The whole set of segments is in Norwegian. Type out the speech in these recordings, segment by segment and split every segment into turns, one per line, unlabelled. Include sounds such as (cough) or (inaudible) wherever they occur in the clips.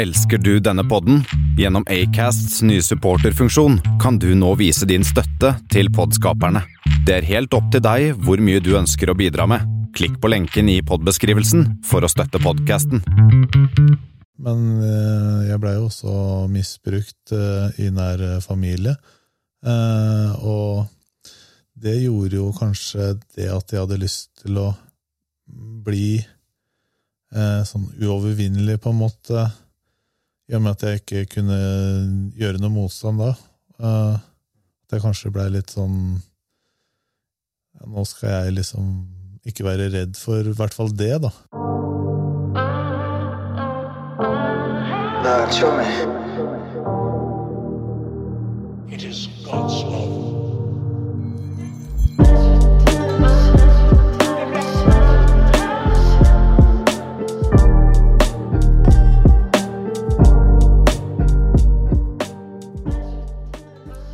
Elsker du denne podden? Gjennom Acasts nye supporterfunksjon kan du nå vise din støtte til podskaperne. Det er helt opp til deg hvor mye du ønsker å bidra med. Klikk på lenken i podbeskrivelsen for å støtte podkasten.
Men eh, jeg blei jo også misbrukt eh, i nær familie. Eh, og det gjorde jo kanskje det at jeg hadde lyst til å bli sånn uovervinnelig, på en måte i og med at jeg ikke kunne gjøre noe motstand da. Uh, at jeg kanskje blei litt sånn ja, Nå skal jeg liksom ikke være redd for i hvert fall det, da. Nah, show me. It is God's love.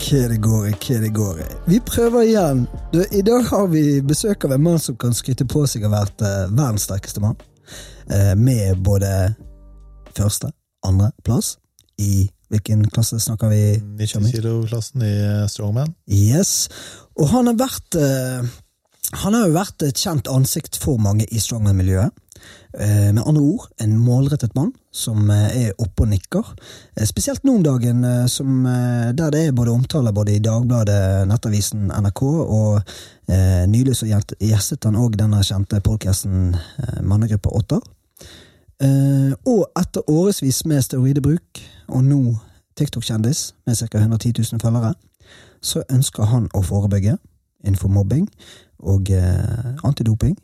Hva det går i, hva det går i. Vi prøver igjen. Du, I dag har vi besøk av en mann som kan skryte på seg å ha vært uh, verdens sterkeste mann. Uh, med både første, andre plass i Hvilken klasse snakker vi?
90 kilo-klassen i Strongman.
Yes. Og han har vært uh, Han har jo vært et kjent ansikt for mange i strongman-miljøet. Eh, med andre ord en målrettet mann som eh, er oppe og nikker. Eh, spesielt nå om dagen, som, der det er både omtaler både i Dagbladet, Nettavisen, NRK, og eh, nylig så gjestet han òg denne kjente podkasten eh, Mannegruppa Åtter. Eh, og etter årevis med steroidebruk, og nå TikTok-kjendis med ca. 110 000 følgere, så ønsker han å forebygge innenfor mobbing og antidoping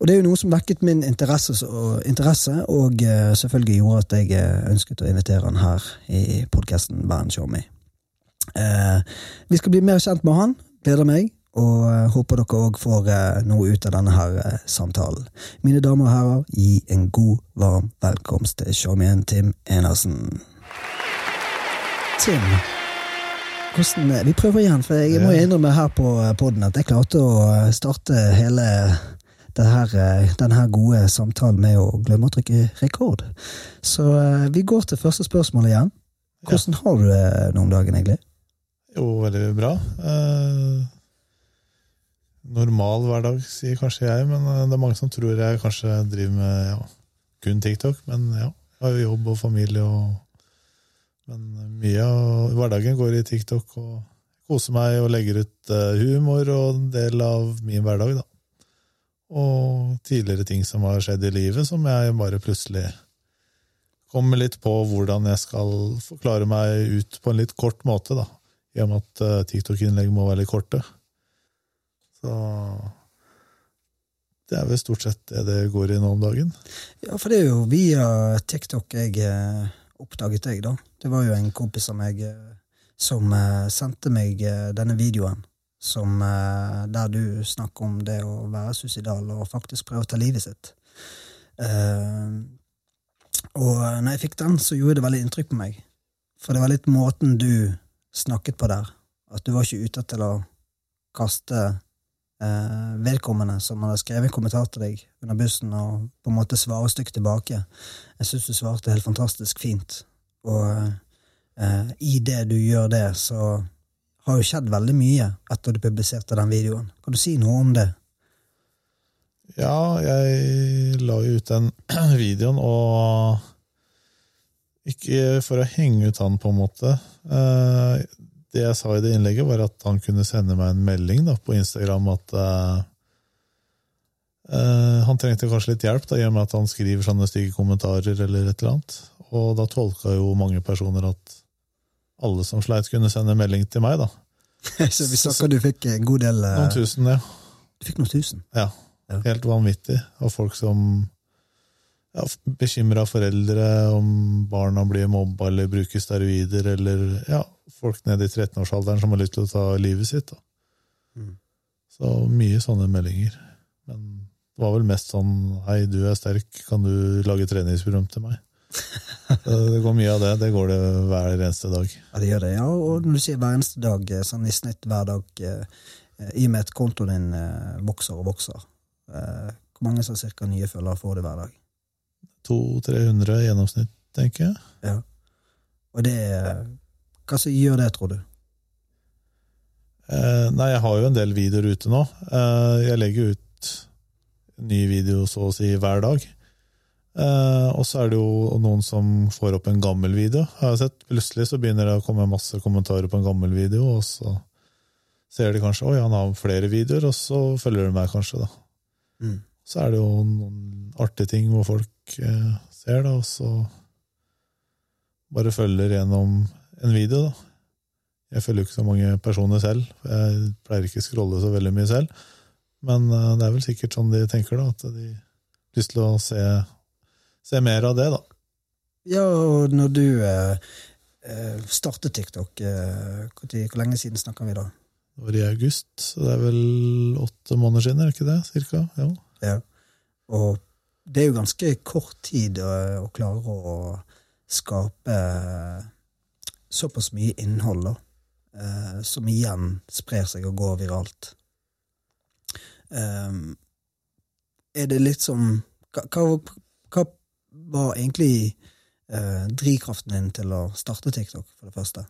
og det er jo noe som vekket min interesse, og, interesse, og uh, selvfølgelig gjorde at jeg uh, ønsket å invitere han her i podkasten Band Show Me. Uh, vi skal bli mer kjent med han, gleder meg, og håper dere òg får noe ut av denne her samtalen. Mine damer og herrer, gi en god, varm velkomst til showmien Tim Enersen. Tim, hvordan, vi prøver igjen, for jeg må innrømme her på poden at jeg klarte å starte hele denne, denne gode samtalen med å glemme å trykke rekord. Så uh, vi går til første spørsmål igjen. Hvordan ja. har du det nå om dagen, egentlig?
Jo, veldig bra. Eh, normal hverdag, sier kanskje jeg, men uh, det er mange som tror jeg kanskje driver med ja, kun TikTok. Men ja, jeg har jo jobb og familie, og, men mye av hverdagen går i TikTok. og koser meg og legger ut humor og en del av min hverdag, da og tidligere ting som har skjedd i livet, som jeg bare plutselig kommer litt på hvordan jeg skal forklare meg ut på en litt kort måte, da. I og med at uh, TikTok-innlegg må være litt korte. Så det er vel stort sett det det går i nå om dagen.
Ja, for det er jo via TikTok jeg eh, oppdaget deg, da. Det var jo en kompis av meg eh, som sendte meg denne videoen som, eh, der du snakker om det å være suicidal og faktisk prøve å ta livet sitt. Uh, og når jeg fikk den, så gjorde det veldig inntrykk på meg. For det var litt måten du snakket på der. At du var ikke ute til å kaste uh, vedkommende som hadde skrevet en kommentar til deg under bussen, og på en måte svare stygt tilbake. Jeg syns du svarte helt fantastisk fint. Og uh, i det du gjør det, så har jo skjedd veldig mye etter du publiserte den videoen. Kan du si noe om det?
Ja, jeg la jo ut den (clears throat) videoen, og ikke for å henge ut han, på en måte. Eh, det jeg sa i det innlegget, var at han kunne sende meg en melding da, på Instagram at uh, uh, han trengte kanskje litt hjelp, da, i og med at han skriver sånne stygge kommentarer eller et eller annet. Og da tolka jo mange personer at alle som sleit, kunne sende melding til meg, da. (laughs)
så vi snakker du fikk en god del
uh... Noen tusen, ja.
Du fikk noen tusen?
Ja. ja. Helt vanvittig. Og folk som ja, bekymra foreldre om barna blir mobba eller bruker steroider, eller ja, folk nede i 13-årsalderen som har lyst til å ta livet sitt. Da. Mm. Så mye sånne meldinger. Men det var vel mest sånn Hei, du er sterk, kan du lage treningsprogram til meg? (laughs) det går mye av det. Det går det hver eneste dag.
Ja, det gjør det. Ja, og når du sier hver eneste dag, eh, sånn i snitt hver dag, eh, i og med at kontoen din eh, vokser og vokser, hvor mange som cirka nye følgere får du hver dag?
200-300 i gjennomsnitt. tenker jeg.
Ja. Og det Hva som gjør det, tror du?
Eh, nei, jeg har jo en del videoer ute nå. Eh, jeg legger ut ny video så å si hver dag. Eh, og så er det jo noen som får opp en gammel video. Har jeg sett. Plutselig så begynner det å komme masse kommentarer på en gammel video, og så ser de kanskje oi, han har flere videoer, og så følger de meg kanskje, da.
Mm.
Så er det jo noen artige ting hvor folk uh, ser da, og så bare følger gjennom en video, da. Jeg følger jo ikke så mange personer selv, jeg pleier ikke å scrolle så veldig mye selv. Men uh, det er vel sikkert sånn de tenker, da, at de har lyst til å se, se mer av det, da.
Ja, og når du eh, eh startet TikTok, eh, hvor, hvor lenge siden snakker vi da?
Det var i august, så det er vel åtte måneder siden, er det ikke det? Cirka? Ja.
Ja. Og det er jo ganske kort tid å, å klare å skape såpass mye innhold, da. Eh, som igjen sprer seg og går viralt. Um, er det litt som Hva, hva, hva var egentlig eh, drivkraften din til å starte TikTok, for det første?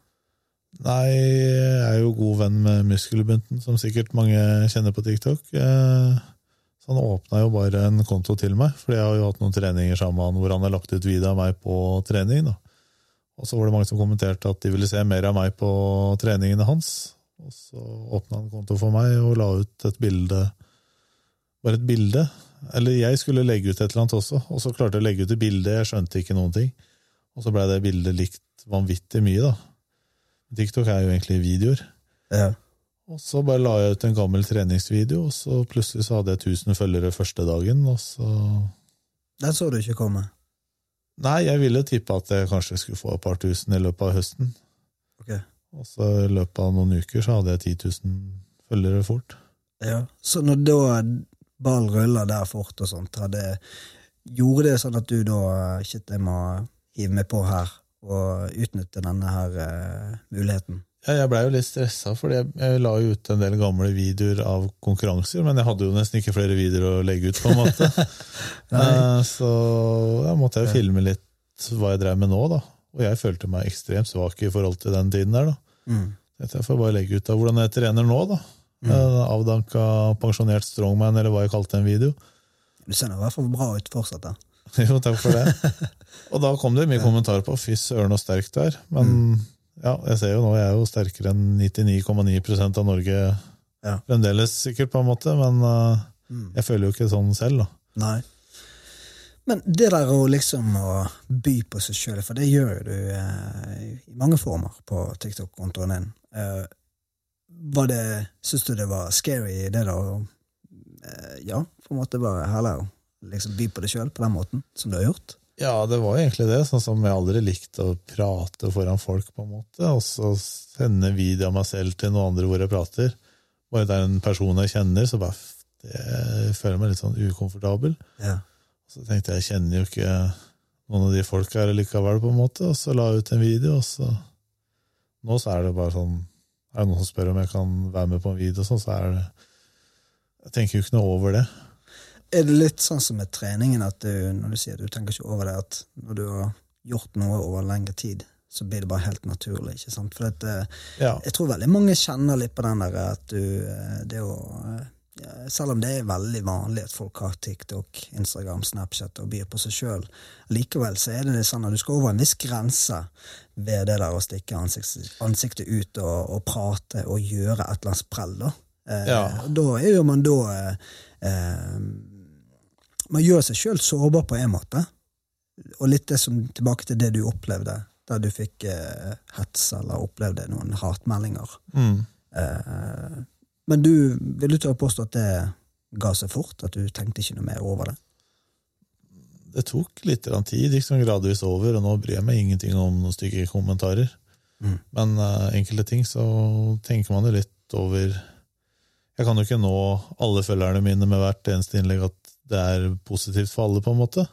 Nei, jeg er jo god venn med Muskelbunten, som sikkert mange kjenner på TikTok. Eh, Så han åpna jo bare en konto til meg, for jeg har jo hatt noen treninger sammen hvor han har lagt ut video av meg på trening. da. Og så var det mange som kommenterte at de ville se mer av meg på treningene hans. Og så åpna han konto for meg og la ut et bilde, bare et bilde. Eller jeg skulle legge ut et eller annet også, og så klarte jeg å legge ut et bilde, jeg skjønte ikke noen ting. Og så blei det bildet likt vanvittig mye, da. TikTok er jo egentlig videoer.
Ja.
Og så bare la jeg ut en gammel treningsvideo, og så plutselig så hadde jeg 1000 følgere første dagen, og så
Den så du ikke komme.
Nei, jeg ville tippe at jeg kanskje skulle få et par tusen i løpet av høsten.
Ok.
Og så i løpet av noen uker så hadde jeg 10 000 følgere fort.
Ja. Så når da ballen ruller der fort og sånt, hadde, gjorde det sånn at du da Shit, jeg må hive meg på her og utnytte denne her uh, muligheten?
Ja, jeg blei jo litt stressa, for jeg, jeg la jo ut en del gamle videoer av konkurranser, men jeg hadde jo nesten ikke flere videoer å legge ut, på en måte. (laughs) Eh, så da måtte jeg jo filme litt hva jeg drev med nå, da. Og jeg følte meg ekstremt svak i forhold til den tiden der, da.
Mm.
Jeg får bare legge ut av hvordan jeg trener nå, da. Eh, Avdanka pensjonert strongman, eller hva jeg kalte en video.
Du ser nå i hvert fall bra ut fortsatt. da. (laughs)
Jo, takk for det. (laughs) Og da kom det mye kommentarer på 'fy søren, så sterk du er'. Men ja, jeg ser jo nå, jeg er jo sterkere enn 99,9% av Norge
Ja.
fremdeles, sikkert, på en måte. Men eh, jeg føler jo ikke sånn selv, da.
Nei. Men det der å liksom å by på seg sjøl, for det gjør jo du eh, i mange former på TikTok-kontoen din. Eh, var det Syns du det var scary, det da? Eh, ja, på en måte bare herlig å liksom by på det sjøl på den måten som du har gjort?
Ja, det var egentlig det. Sånn som jeg aldri likte å prate foran folk, på en måte. Og så sende video av meg selv til noen andre hvor jeg prater. Bare det er en person jeg kjenner, så bare det, jeg føler meg litt sånn ukomfortabel.
Ja.
Så tenkte jeg jeg kjenner jo ikke noen av de folka her likevel, på en måte. Og så la jeg ut en video, og så Nå så er det bare sånn Er det noen som spør om jeg kan være med på en video, sånn, så er det Jeg tenker jo ikke noe over det.
Er det litt sånn som med treningen, at du, når du sier du tenker ikke over det, at når du har gjort noe over lengre tid, så blir det bare helt naturlig, ikke sant? For at, eh,
Ja.
jeg tror veldig mange kjenner litt på den der at du eh, det å eh, Selv om det er veldig vanlig at folk har TikTok, Instagram, Snapchat og byr på seg sjøl, likevel så er det litt sånn at du skal over en viss grense ved det der å stikke ansiktet, ansiktet ut og, og prate og gjøre et eller annet sprell, da. Eh,
Ja.
Da jo man da eh, eh, Man gjør seg sjøl sårbar på en måte. Og litt det som, tilbake til det du opplevde, da du fikk eh, hets eller opplevde noen hatmeldinger.
Mm.
Eh, men du vil du tørre påstå at det ga seg fort? At du tenkte ikke noe mer over det?
det tok litt tid. Det gikk sånn gradvis over, og nå bryr jeg meg ingenting om noen stygge kommentarer.
Mm.
Men uh, enkelte ting så tenker man jo litt over Jeg kan jo ikke nå alle følgerne mine med hvert eneste innlegg at det er positivt for alle, på en måte.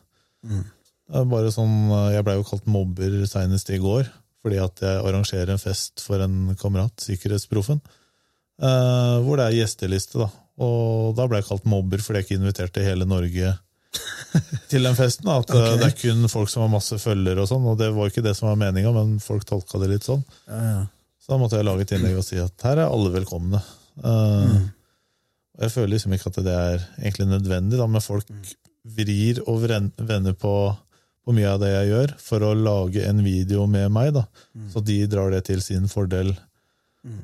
Mm.
Det er bare sånn, eh, Jeg blei jo kalt mobber seinest i går, fordi at jeg arrangerer en fest for en kamerat, Sikkerhetsproffen, eh, hvor det er gjesteliste. da. Og da ble jeg kalt mobber fordi jeg ikke inviterte hele Norge (laughs) til den festen. Da. At
Ok.
det er kun folk som har masse følgere og sånn, og det var ikke det som var meninga, men folk tolka det litt sånn.
Ja, ja.
Så da måtte jeg lage et innlegg og si at her er alle velkomne. Eh, og Jeg føler liksom ikke at det er egentlig nødvendig, da, men folk vrir og vender på, på mye av det jeg gjør, for å lage en video med meg. da. Så de drar det til sin fordel.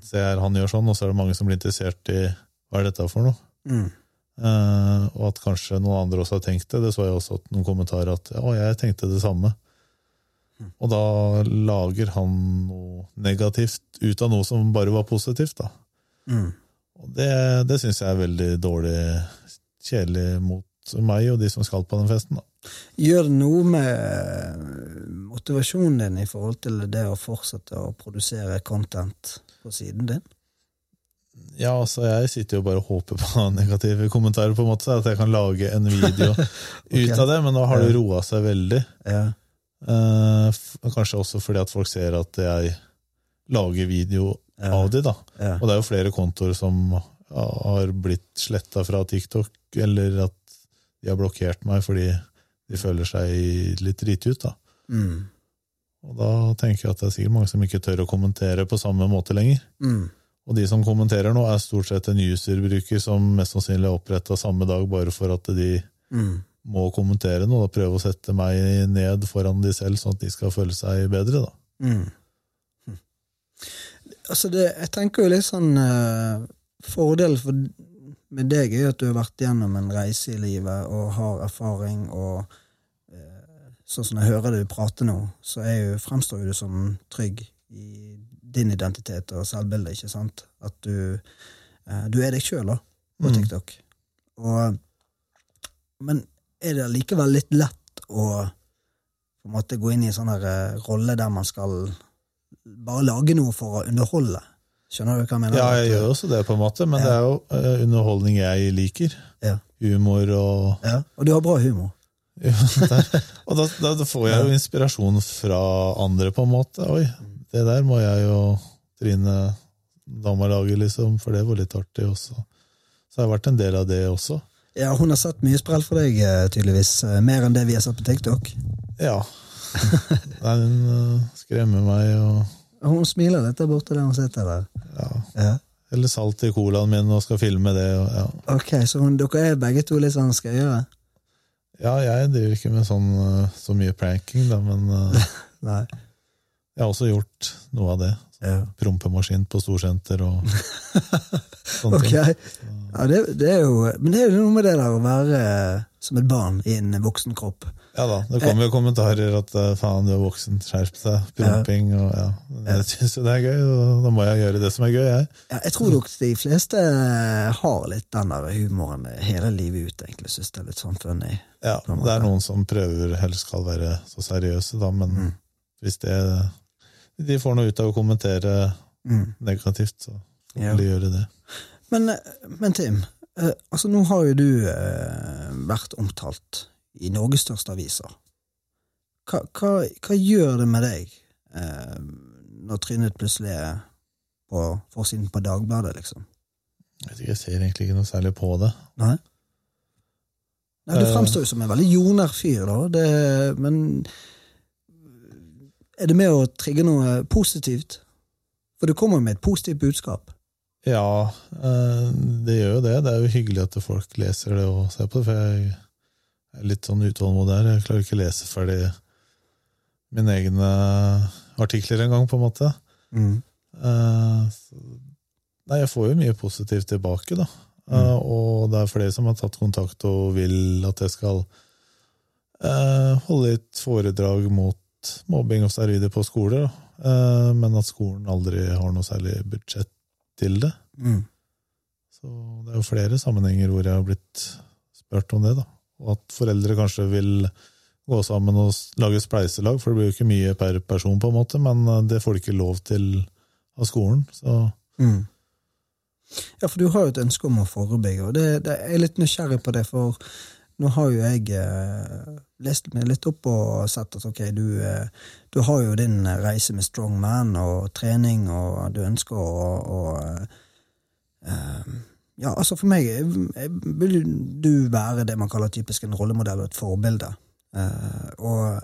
Se her, han gjør sånn, og så er det mange som blir interessert i hva er dette for noe.
Mm.
Eh, og at kanskje noen andre også har tenkt det. Det så jeg også noen kommentarer at ja, jeg tenkte det samme. Og da lager han noe negativt ut av noe som bare var positivt. da.
Mm.
Og det, det syns jeg er veldig dårlig, kjedelig mot meg og de som skal på den festen. da.
Gjør det noe med motivasjonen din i forhold til det å fortsette å produsere content på siden din?
Ja, altså Jeg sitter jo bare og håper på negative kommentarer, på en måte, at jeg kan lage en video (laughs) ut av det, men nå har det roa seg veldig.
Ja.
Eh, kanskje også fordi at folk ser at jeg lager video
Ja.
av de, da.
Ja.
Og det er jo flere kontoer som har blitt sletta fra TikTok, eller at de har blokkert meg fordi de føler seg litt driti ut. da.
Mm.
Og da tenker jeg at det er sikkert mange som ikke tør å kommentere på samme måte lenger.
Mm.
Og de som kommenterer nå, er stort sett en user-bruker som mest sannsynlig er oppretta samme dag bare for at de
Mm.
må kommentere noe og prøve å sette meg ned foran de selv, sånn at de skal føle seg bedre. da.
Mm. Hm. Altså det, jeg tenker jo litt sånn uh, Fordelen for, med deg er at du har vært gjennom en reise i livet og har erfaring, og sånn som jeg hører du prate nå, så jo, fremstår jo du som trygg i din identitet og selvbilde, ikke sant? At du, eh, du er deg sjøl, da, på
Mm.
TikTok. Og, men er det likevel litt lett å på en måte gå inn i en sånn her, eh, rolle der man skal bare lage noe for å underholde? Skjønner du hva jeg mener?
Ja, jeg gjør også det, på en måte, men
Ja.
det er jo eh, underholdning jeg liker.
Ja.
Humor og
ja. Og du har bra humor. (laughs)
Og da, da, får jeg jo inspirasjon fra andre, på en måte. Oi, det der må jeg jo Trine dama lage, liksom, for det var litt artig også. Så jeg har vært en del av det også.
Ja, Hun har satt mye sprell for deg, eh, tydeligvis. eh, Mer enn det vi har sett på TikTok.
Ja. (laughs) Nei, Hun eh, skremmer meg og
Hun smiler litt der borte der hun sitter der.
ja.
Ja.
Eller salt i colaen min og skal filme det. Og, ja.
Ok, Så hun, dere er begge to litt sånn skøyere?
Ja, jeg driver ikke med sånn eh, så mye pranking, da, men eh, (laughs) jeg har også gjort noe av det.
Ja.
Prompemaskin på storsenter og (laughs) sånne
okay.
ting.
Ja, det, det er jo, men det er jo noe med det der å være eh, som et barn i en voksen kropp.
Ja da, det kommer jo kommentarer at eh, faen, du er voksen, skjerp deg, promping og ja. Jeg syns jo det er gøy, og da må jeg gjøre det som er gøy, jeg.
Ja, jeg tror nok de fleste eh, har litt den der humoren hele livet ut, egentlig. Syns det er litt sånn funny.
Ja, det er noen som prøver helst skal være så seriøse, da, men
Mm.
hvis det de får noe ut av å kommentere
Mm.
negativt, så får
Ja.
de gjøre det.
Men, eh, men Tim, altså nå har jo du vært omtalt i Norges største aviser. Hva, hva, hva gjør det med deg eh, når trynet plutselig er på forsiden på Dagbladet, liksom?
Jeg, vet ikke, jeg ser egentlig ikke noe særlig på det.
Nei? Nei, Du
Eh.
fremstår jo som en veldig jordnær fyr, da. Det, men er det med å trigge noe positivt? For du kommer jo med et positivt budskap.
Ja, eh, det gjør jo det. Det er jo hyggelig at folk leser det og ser på det, for jeg er litt sånn utålmodig her. Jeg klarer ikke å lese ferdig mine egne artikler engang, på en måte. Eh, så- Nei, jeg får jo mye positivt tilbake, da. Eh, Og det er flere som har tatt kontakt og vil at jeg skal eh, holde et foredrag mot mobbing og steroider på skoler. Eh, men at skolen aldri har noe særlig budsjett til det.
Mm.
Så det er jo flere sammenhenger hvor jeg har blitt spurt om det, da. Og at foreldre kanskje vil gå sammen og lage spleiselag, for det blir jo ikke mye per person, på en måte, men eh, det får de ikke lov til av skolen. Så
Mm. Ja, for du har jo et ønske om å forebygge, og det, det, jeg er litt nysgjerrig på det, for nå har jo jeg eh, lest meg litt opp og sett at ok, du, eh, du har jo din reise med strongman og trening, og du ønsker å, å eh, ja, altså For meg eh, vil du være det man kaller typisk en rollemodell og et forbilde. Eh, og,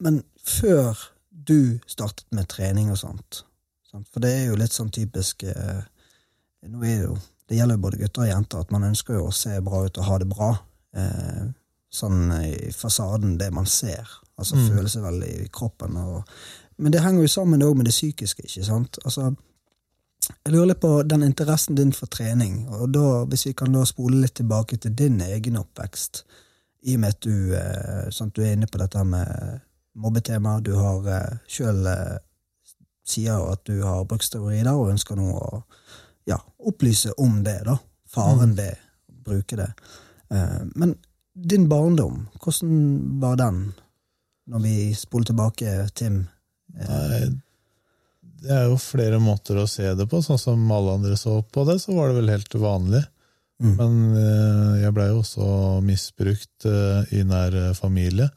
men før du startet med trening og sånt sant? For det er jo litt sånn typisk eh, nå er det, jo, det gjelder jo både gutter og jenter at man ønsker jo å se bra ut og ha det bra. Eh, sånn i fasaden, det man ser. Altså
Mm.
føle veldig i kroppen. Og, men det henger jo sammen òg med det psykiske, ikke sant? Altså, jeg lurer litt på den interessen din for trening, og da, hvis vi kan da spole litt tilbake til din egen oppvekst, i og med at du, sånn at du er inne på dette med mobbetema, du har eh, sjøl eh, sier at du har brukt steroider og ønsker nå å ja, opplyse om det, da. Faren ved å bruke det. Eh, men din barndom, hvordan var den, når vi spoler tilbake, Tim?
Nei, det er jo flere måter å se det på. Sånn som alle andre så på det, så var det vel helt vanlig.
Mm.
Men eh, jeg blei jo også misbrukt eh, i nær eh, familie.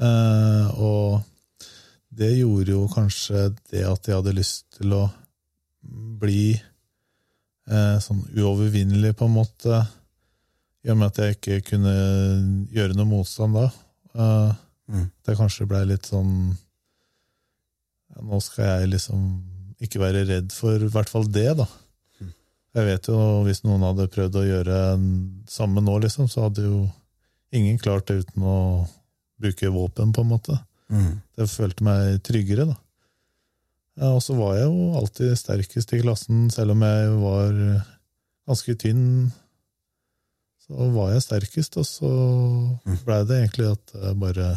Eh, og det gjorde jo kanskje det at jeg hadde lyst til å bli eh, sånn uovervinnelig, på en måte. I og med at jeg ikke kunne gjøre noe motstand da. Eh,
Mm.
det kanskje blei litt sånn ja, Nå skal jeg liksom ikke være redd for i hvert fall det, da.
Mm.
Jeg vet jo hvis noen hadde prøvd å gjøre det samme nå, liksom, så hadde jo ingen klart det uten å bruke våpen, på en måte.
Mm.
Det følte meg tryggere, da. Ja, og så var jeg jo alltid sterkest i klassen, selv om jeg var ganske tynn. Så var jeg sterkest, og så blei det egentlig at jeg bare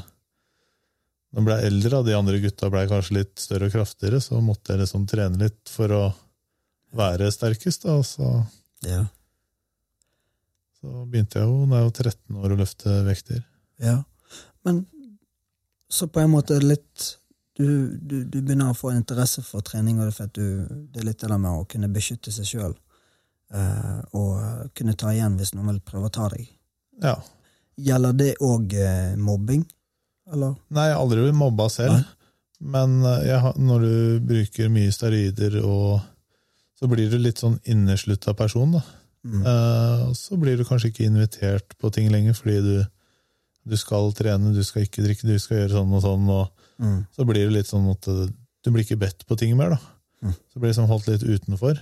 Når jeg blei eldre, og de andre gutta ble kanskje litt større og kraftigere, så måtte jeg liksom trene litt for å være sterkest, da. Så,
Ja.
så begynte jeg jo da jeg var 13 år å løfte vekter.
ja. Men så på en måte litt du, du, du begynner å få interesse for trening, og det for at du, det er litt det med å kunne beskytte seg sjøl. Eh, og kunne ta igjen hvis noen vil prøve å ta deg.
Ja.
Gjelder det òg eh, mobbing? Eller?
Nei, jeg har aldri blitt mobba selv.
Nei.
Men eh, jeg, når du bruker mye steroider, og så blir du litt sånn inneslutta person, da.
Mm.
Eh, så blir du kanskje ikke invitert på ting lenger, fordi du, du skal trene, du skal ikke drikke, du skal gjøre sånn og sånn, og
Mm.
så blir det litt sånn at eh, du blir ikke bedt på ting mer, da.
Mm.
Så blir det sånn holdt litt utenfor.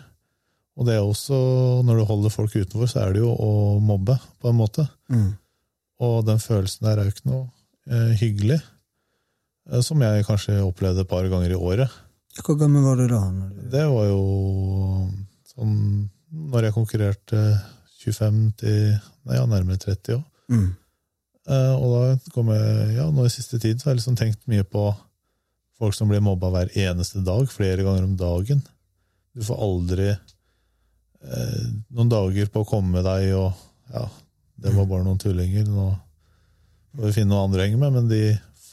Og det er også, når du holder folk utenfor, så er det jo å mobbe, på en måte.
Mm.
Og den følelsen der er jo ikke noe hyggelig. Eh, som jeg kanskje opplevde et par ganger i året.
Hvor gammel var du da?
Det var jo sånn Når jeg konkurrerte 25 til nei, ja, nærmere 30 òg.
Mm.
Eh, og da kom jeg Ja, nå i siste tid så har jeg liksom tenkt mye på folk som blir mobba hver eneste dag, flere ganger om dagen. Du får aldri eh, noen dager på å komme deg, og ja, det var bare noen tullinger. Nå må vi finne noen andre å henge med, men de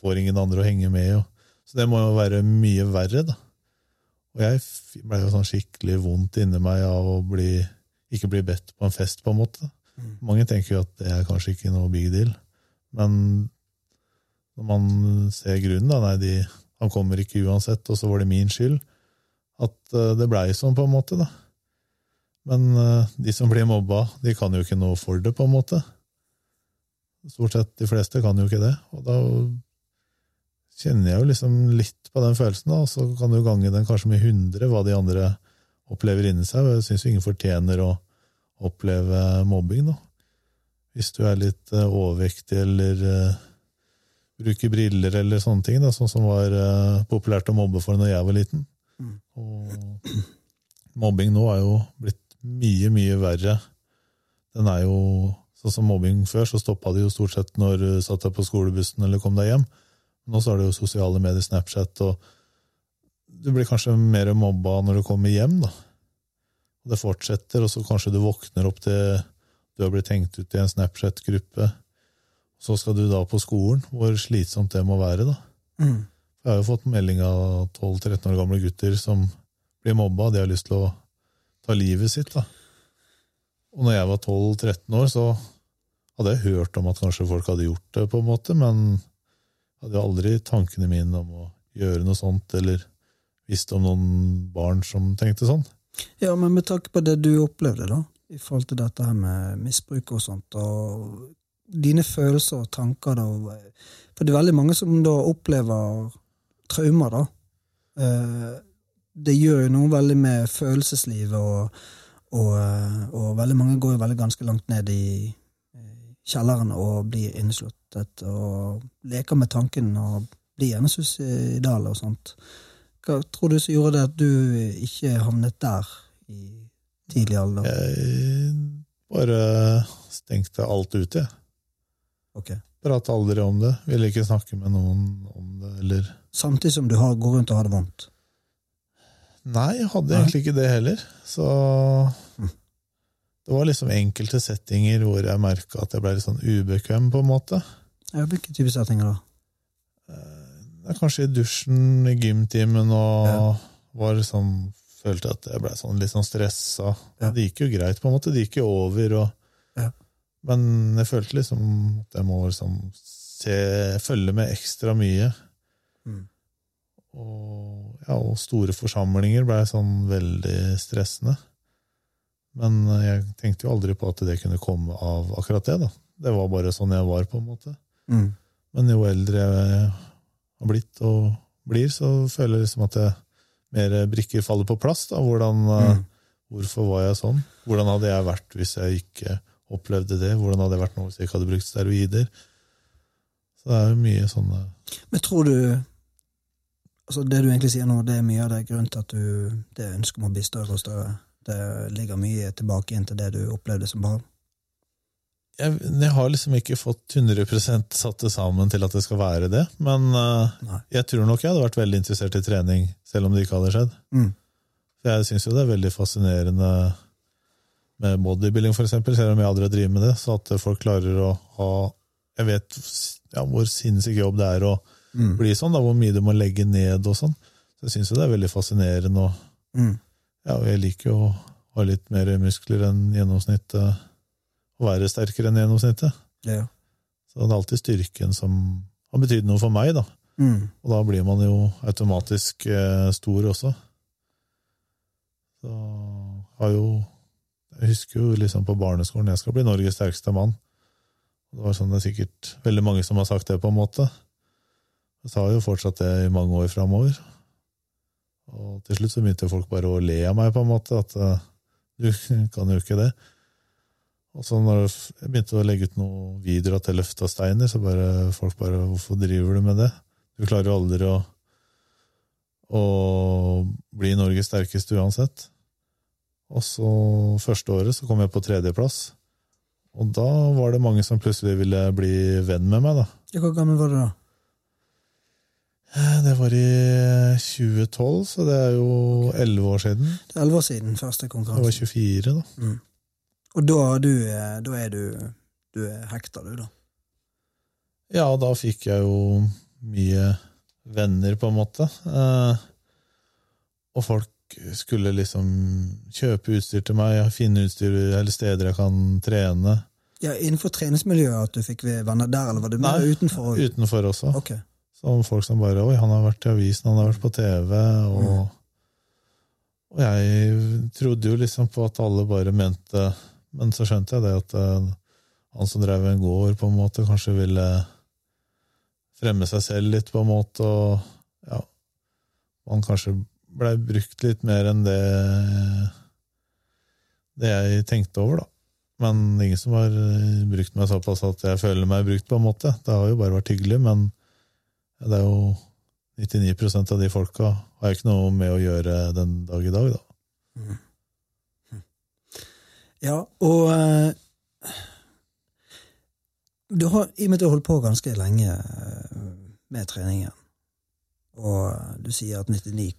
får ingen andre å henge med. Og, så det må jo være mye verre, da. Og jeg ble jo sånn skikkelig vondt inni meg av å bli, ikke bli bedt på en fest, på en måte.
Mm.
Mange tenker jo at det er kanskje ikke noe big deal, men når man ser grunnen, da, nei, de, han kommer ikke uansett, og så var det min skyld, at eh, det blei sånn, på en måte, da. Men eh, de som blir mobba, de kan jo ikke noe for det, på en måte. Stort sett de fleste kan jo ikke det, og da kjenner jeg jo liksom litt på den følelsen, da, og så kan du gange den kanskje med 100, hva de andre opplever inni seg, jeg syns ingen fortjener å oppleve mobbing, da. Hvis du er litt eh, overvektig eller uh, bruker briller eller sånne ting, da, sånn som var uh, populært å mobbe for når jeg var liten.
Mm.
Og mobbing nå er jo blitt mye, mye verre. Den er jo sånn som mobbing før, så stoppa det jo stort sett når du satt deg på skolebussen eller kom deg hjem. Nå så er det jo sosiale medier, Snapchat, og du blir kanskje mer mobba når du kommer hjem, da. Det fortsetter, og så kanskje du våkner opp til du har blitt hengt ut i en Snapchat-gruppe. Så skal du da på skolen. Hvor slitsomt det må være, da.
Mm.
Jeg har jo fått melding av 12-13 år gamle gutter som blir mobba. De har lyst til å ta livet sitt. da. Og når jeg var 12-13 år, så hadde jeg hørt om at kanskje folk hadde gjort det, på en måte, men hadde aldri tankene mine om å gjøre noe sånt, eller visste om noen barn som tenkte sånn.
Ja, men med tanke på det du opplevde, da, i forhold til dette her med misbruk og sånt, og dine følelser og tanker, da. For det er veldig mange som da opplever traumer, da. Eh, det gjør jo noe veldig med følelseslivet, og, og, eh, og veldig mange går jo veldig ganske langt ned i kjelleren og blir innesluttet og leker med tanken og blir gjerne suicidal og sånt. Hva tror du som gjorde det at du ikke havnet der i tidlig alder?
Jeg bare stengte alt ute, jeg.
Okay.
Prate aldri om det. Ville ikke snakke med noen om det, eller
Samtidig som du har, går rundt og har det vondt?
Nei, jeg hadde egentlig ikke det heller. Så. Det var liksom enkelte settinger hvor jeg merka at jeg ble litt sånn ubekvem, på en måte.
Ja, Hvilke type settinger da?
Det er kanskje i dusjen, i gymtimen, og
Ja.
var liksom Følte at jeg ble sånn, litt sånn stressa.
Ja.
Det gikk jo greit, på en måte. Det gikk jo over. Og,
Ja.
Men jeg følte liksom at jeg må liksom se, følge med ekstra mye.
Mm.
Og, ja, og store forsamlinger ble sånn veldig stressende. Men jeg tenkte jo aldri på at det kunne komme av akkurat det. da. Det var bare sånn jeg var, på en måte.
Mm.
Men jo eldre jeg har blitt og blir, så føler jeg liksom at jeg mer brikker faller på plass. da. Hvordan, eh,
Mm.
Hvorfor var jeg sånn? Hvordan hadde jeg vært hvis jeg ikke opplevde det? Hvordan hadde jeg vært nå hvis jeg ikke hadde brukt steroider? Så det er jo mye sånne
Men tror du altså Det du egentlig sier nå, det er mye av det grunnen til at du det ønsket om å bli større og større. Det ligger mye tilbake inn til det du opplevde som barn.
jeg, jeg har liksom ikke fått 100 satt det sammen til at det skal være det. Men
uh,
jeg tror nok jeg hadde vært veldig interessert i trening, selv om det ikke hadde skjedd.
Mm.
Jeg syns jo det er veldig fascinerende med bodybuilding, eksempel, selv om jeg aldri har drevet med det. Så at folk klarer å ha Jeg vet ja, hvor sinnssyk jobb det er å
Mm.
bli sånn, da, hvor mye du må legge ned og sånn. Så jeg syns jo det er veldig fascinerende. Og,
Mm.
Ja, og jeg liker jo å ha litt mer muskler enn gjennomsnittet. Og være sterkere enn gjennomsnittet.
Ja.
Så det er alltid styrken som har betydd noe for meg, da.
Mm.
Og da blir man jo automatisk eh, stor også. Så har jo Jeg husker jo liksom på barneskolen jeg skal bli Norges sterkeste mann. Og Det var sånn det er sikkert veldig mange som har sagt det, på en måte. Jeg sa jo fortsatt det i mange år framover. Og til slutt så begynte folk bare å le av meg, på en måte. At eh, du (laughs) kan jo ikke det. Og så når jeg begynte å legge ut noen videoer at jeg løfta steiner, så bare folk bare Hvorfor driver du med det? Du klarer jo aldri å, å bli Norges sterkeste uansett. Og så første året så kom jeg på tredjeplass. Og da var det mange som plutselig ville bli venn med meg, da.
Hvor gammel var du da?
Eh, Det var i 2012, så det er jo elleve år siden.
Det er elleve år siden første
Jeg var 24, da.
Mm. Og da du, eh, da er du Du er hekta, du, da.
Ja, da fikk jeg jo mye venner, på en måte. Eh, og folk skulle liksom kjøpe utstyr til meg, finne utstyr eller steder jeg kan trene.
Ja, Innenfor treningsmiljøet at du fikk venner der, eller var du mer
Nei,
utenfor?
Utenfor også.
Ok.
Som folk som bare Oi, han har vært i avisen, han har vært på TV, og Og jeg trodde jo liksom på at alle bare mente Men så skjønte jeg det at eh, han som drev en gård, på en måte kanskje ville fremme seg selv litt, på en måte, og ja Han kanskje blei brukt litt mer enn det det jeg tenkte over, da. Men ingen som har brukt meg såpass at jeg føler meg brukt, på en måte. Det har jo bare vært hyggelig, men det er jo 99 av de folka har jo ikke noe med å gjøre den dag i dag, da.
Ja, og uh, du har, I og med at du har holdt på ganske lenge eh, med treningen, og du sier at 99,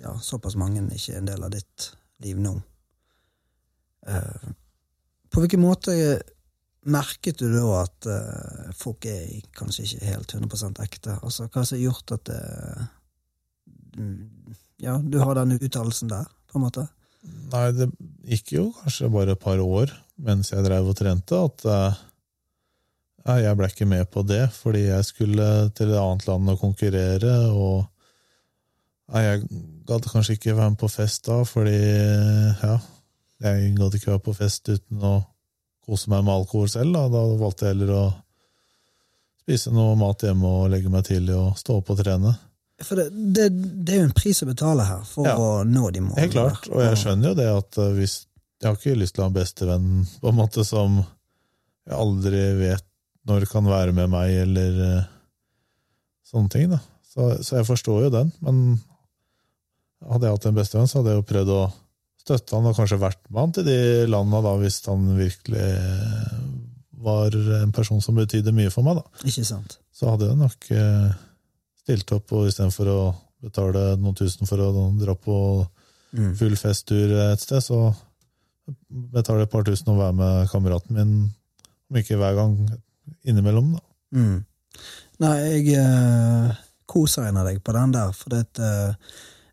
ja, såpass mange ikke er en del av ditt liv nå Uh, På hvilken måte merket du da at uh, folk er kanskje ikke helt 100 ekte? Altså, Hva som har gjort at det, ja, du har den uttalelsen der, på en måte?
Nei, det gikk jo kanskje bare et par år mens jeg drev og trente, at uh, jeg ble ikke med på det, fordi jeg skulle til et annet land og konkurrere, og jeg gadd kanskje ikke være med på fest da, fordi ja, jeg gadd ikke være på fest uten å kose meg med alkohol selv. Da, da valgte jeg heller å spise noe mat hjemme og legge meg tidlig og stå opp og trene.
For det, det, det er jo en pris å betale her for
Ja.
å nå de målene.
Helt klart, og jeg skjønner jo det at eh, hvis Jeg har ikke lyst til å ha en bestevenn på en måte som jeg aldri vet når kan være med meg, eller eh, sånne ting. da. Så, så jeg forstår jo den, men hadde jeg hatt en bestevenn, så hadde jeg jo prøvd å støtte han og kanskje vært med han til de landa da, hvis han virkelig eh, var en person som betydde mye for meg. da.
Ikke sant?
Så hadde jeg nok eh, stilt opp, og istedenfor å betale noen tusen for å dra på
Mm.
full festtur et sted, så betaler et par tusen og være med kameraten min, om ikke hver gang, innimellom. da.
Mm. Nei, jeg eh, en av deg på den der, for det, er eh,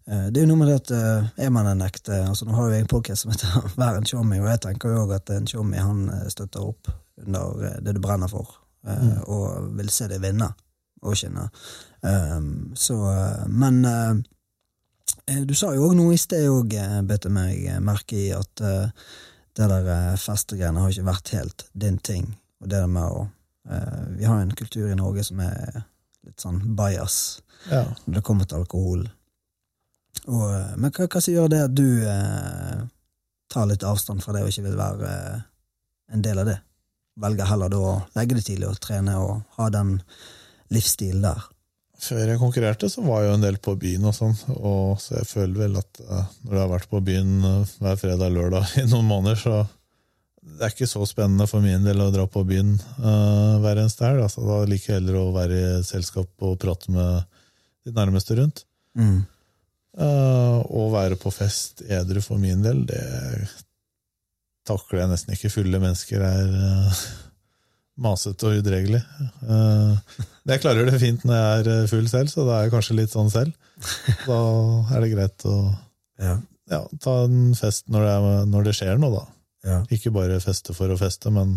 det er jo noe med det at eh, er man en ekte altså Nå har jo jeg en podcast som heter (laughs) Vær en tjommi, og jeg tenker jo òg at en tjommi han eh, støtter opp under eh, det du brenner for, mm. og vil se deg vinne og skinne. Um, så, eh, men eh, eh, du sa jo òg noe i sted òg, bet jeg meg merke i, at eh, det der eh, festegreiene har ikke vært helt din ting. Og det med å eh, Vi har en kultur i Norge som er litt sånn bias
Ja.
når det kommer til alkohol. Og, eh, men hva, hva som gjør det at du eh, tar litt avstand fra det og ikke vil være eh, en del av det? Velger heller da å legge det tidlig og trene og ha den livsstilen der.
Før jeg konkurrerte, så var jeg jo en del på byen og sånn, og så jeg føler vel at eh, når jeg har vært på byen eh, hver fredag og lørdag (laughs) i noen måneder, så det er ikke så spennende for min del å dra på byen eh, hver eneste helg. Altså, da liker jeg heller å være i selskap og prate med de nærmeste rundt.
Mm.
Eh, å være på fest edru for min del, det takler jeg nesten ikke. Fulle mennesker er uh, (laughs) masete og udregelig. Uh, jeg klarer det fint når jeg er full selv, så da er jeg kanskje litt sånn selv. Da er det greit å (laughs)
Ja.
ja, ta en fest når det, er, når det skjer noe, da.
Ja.
Ikke bare feste for å feste, men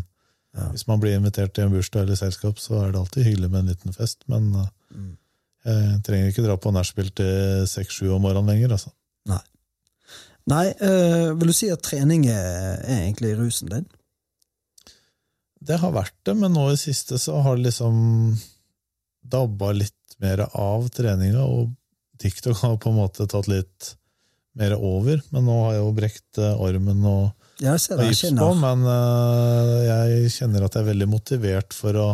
hvis man blir invitert til en bursdag eller selskap, så er det alltid hyggelig med en liten fest. Men eh,
Mm.
Jeg trenger ikke dra på nachspiel til seks-sju om morgenen lenger, altså.
Nei. Nei, øh, vil du si at trening er, er egentlig rusen din?
Det har vært det, men nå i siste så har det liksom dabba litt mer av treninga, og TikTok har på en måte tatt litt mer over. Men nå har jeg jo brekt eh, armen og og gips på, men øh, jeg kjenner at jeg er veldig motivert for å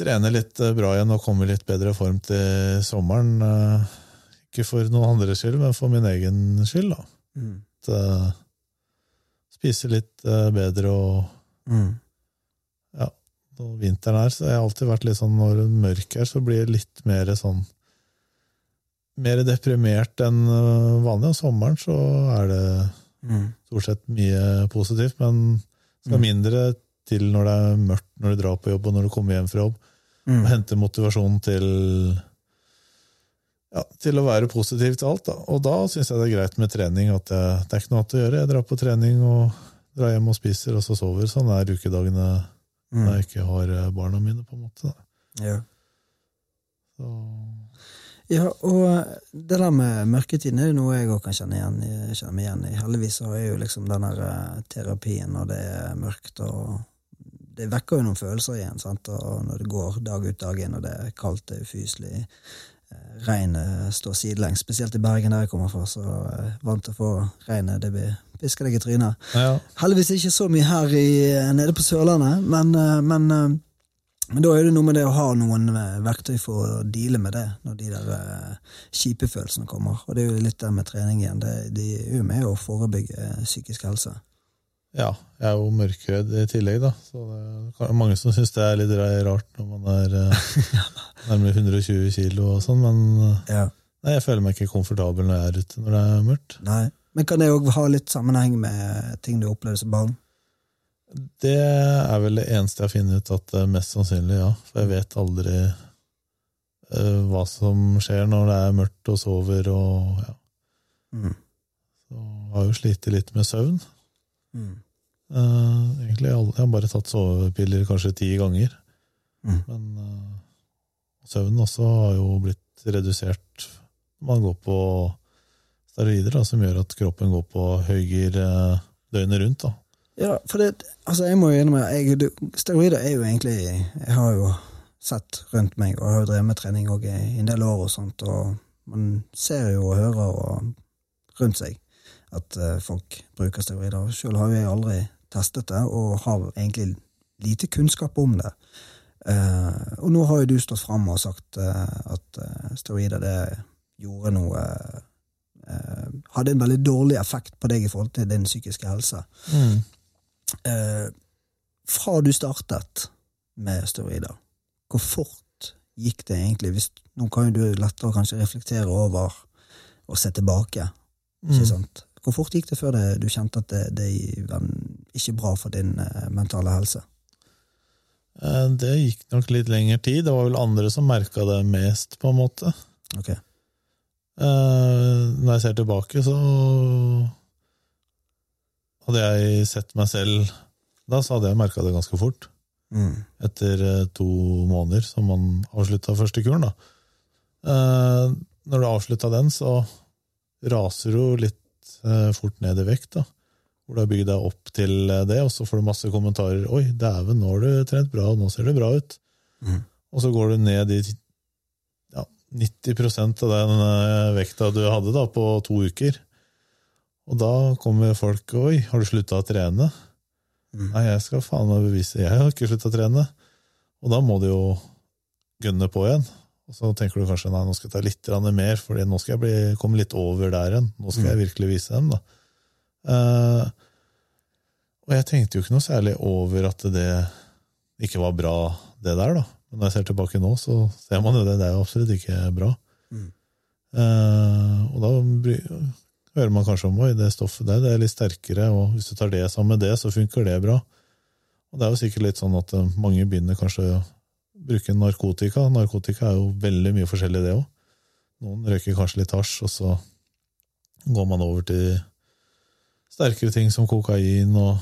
trene litt eh, bra igjen og komme i litt bedre form til sommeren. eh, Ikke for noen andres skyld, men for min egen skyld. da.
Mm.
At, uh, spise litt uh, bedre og
Mm.
når vinteren er, så jeg har alltid vært litt sånn når det er mørkt her, så blir jeg litt mer sånn mer deprimert enn vanlig. Og sommeren så er det
Mm.
stort sett mye positivt, men skal
Mm.
mindre til når det er mørkt når du drar på jobb og når du kommer hjem fra jobb.
Mm.
Og hente motivasjon til ja, til å være positiv til alt. Da. Og da syns jeg det er greit med trening. at jeg, Det er ikke noe annet å gjøre. Jeg drar på trening og drar hjem og spiser, og så sover. Sånn er ukedagene
Mm.
når jeg ikke har eh, barna mine, på en måte.
Ja.
Så,
Ja, og det der med mørketiden er jo noe jeg òg kan kjenne, igjen, kjenne meg igjen i. Heldigvis har er jo liksom den der eh, terapien når det er mørkt, og det vekker jo noen følelser igjen. sant? Og når det går dag ut dag inn, og det er kaldt, det er ufyselig, eh, regnet står sidelengs. Spesielt i Bergen, der jeg kommer fra, så er jeg vant til å få regnet. Det blir pisker deg i trynet.
ja,
Heldigvis ikke så mye her i, nede på Sørlandet, men, eh, men, eh, men da er det noe med det å ha noen eh, verktøy for å deale med det, når de der eh, kjipe følelsene kommer. Og det er jo litt det med trening igjen. Det, de er jo med å forebygge eh, psykisk helse.
Ja, jeg er jo mørkredd i tillegg, da. Så det er mange som syns det er litt rart når man er eh, (laughs) nærmere 120 kilo og sånn, men eh,
Ja.
nei, jeg føler meg ikke komfortabel når jeg er ute når det er mørkt.
Nei. Men kan det òg ha litt sammenheng med ting du opplevde som barn?
Det er vel det eneste jeg funnet ut at eh, mest sannsynlig, ja. For jeg vet aldri uh, hva som skjer når det er mørkt og sover og ja.
Mm.
Så jeg har jo slitt litt med søvn.
Mm.
Uh, egentlig alle, Jeg har bare tatt sovepiller kanskje ti ganger.
Mm.
Men uh, søvnen også har jo blitt redusert. Man går på steroider da, som gjør at kroppen går på høygir uh, døgnet rundt. da.
Ja, for det, altså jeg må jo innrømme, jeg, steroider er jo egentlig Jeg har jo sett rundt meg, og har jo drevet med trening i en del år og sånt, og man ser jo og hører og rundt seg at eh, folk bruker steroider. Sjøl har jeg aldri testet det, og har egentlig lite kunnskap om det. Eh, og nå har jo du stått fram og sagt eh, at steroider det gjorde noe Hadde en veldig dårlig effekt på deg i forhold til din psykiske helse. Eh, fra du startet med steroider, hvor fort gikk det egentlig? Hvis, nå kan jo du lettere kanskje reflektere over og se tilbake. Ikke sant? Hvor fort gikk det før det, du kjente at det, det var ikke bra for din eh, mentale helse?
Eh, Det gikk nok litt lengre tid. Det var vel andre som merka det mest, på en måte.
Okay.
Eh, Når jeg ser tilbake, så hadde jeg sett meg selv da, så hadde jeg merka det ganske fort.
Mm.
Etter to måneder som man avslutta første kuren. Da. Når du avslutta den, så raser du litt eh, fort ned i vekt. da. Hvor du har bygd deg opp til eh, det, og så får du masse kommentarer. 'Oi, dæven, nå har du trent bra, nå ser det bra ut'.
Mm.
Og så går du ned i ja, 90% av den eh, vekta du hadde da, på to uker. Og da kommer folk 'oi, har du slutta å trene'?
Mm.
Nei, jeg skal faen meg bevise Jeg har ikke slutta å trene. Og da må du jo gønne på igjen. Og så tenker du kanskje nei, nå skal jeg ta litt mer, for nå skal jeg bli, komme litt over der igjen. Nå skal jeg virkelig vise dem, da. Uh, og jeg tenkte jo ikke noe særlig over at det ikke var bra, det der, da. Men når jeg ser tilbake nå, så ser man jo det. Det er jo absolutt ikke bra.
Mm.
Eh, og da hører man kanskje om oi, det stoffet der det er litt sterkere, og hvis du tar det sammen med det, så funker det bra. Og det er jo sikkert litt sånn at eh, mange begynner kanskje bruke narkotika. Narkotika er jo veldig mye forskjellig, det òg. Noen røyker kanskje litt hasj, og så går man over til sterkere ting som kokain, og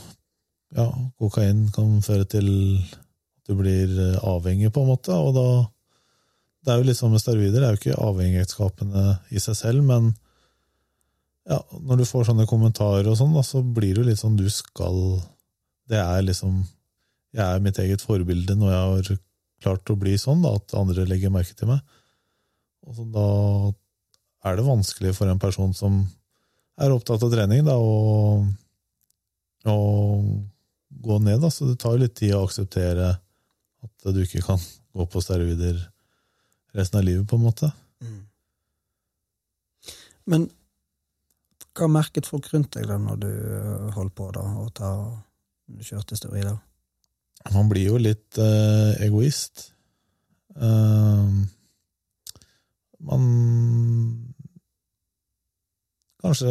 ja, kokain kan føre til at du blir eh, avhengig, på en måte, og da Det er jo litt sånn med steroider, det er jo ikke avhengighetsskapende i seg selv, men ja, når du får sånne kommentarer og sånn, da, så blir det jo litt sånn du skal Det er liksom Jeg er mitt eget forbilde når jeg har klart å bli sånn, da, at andre legger merke til meg. Og så da er det vanskelig for en person som er opptatt av trening, da, å, å gå ned. Da. Så det tar jo litt tid å akseptere at du ikke kan gå på steroider resten av livet, på en måte.
Mm. Men hva merket folk rundt deg da når du øh, holdt på da, og ta, kjørte steroider?
Man blir jo litt uh, egoist. Uh, man kanskje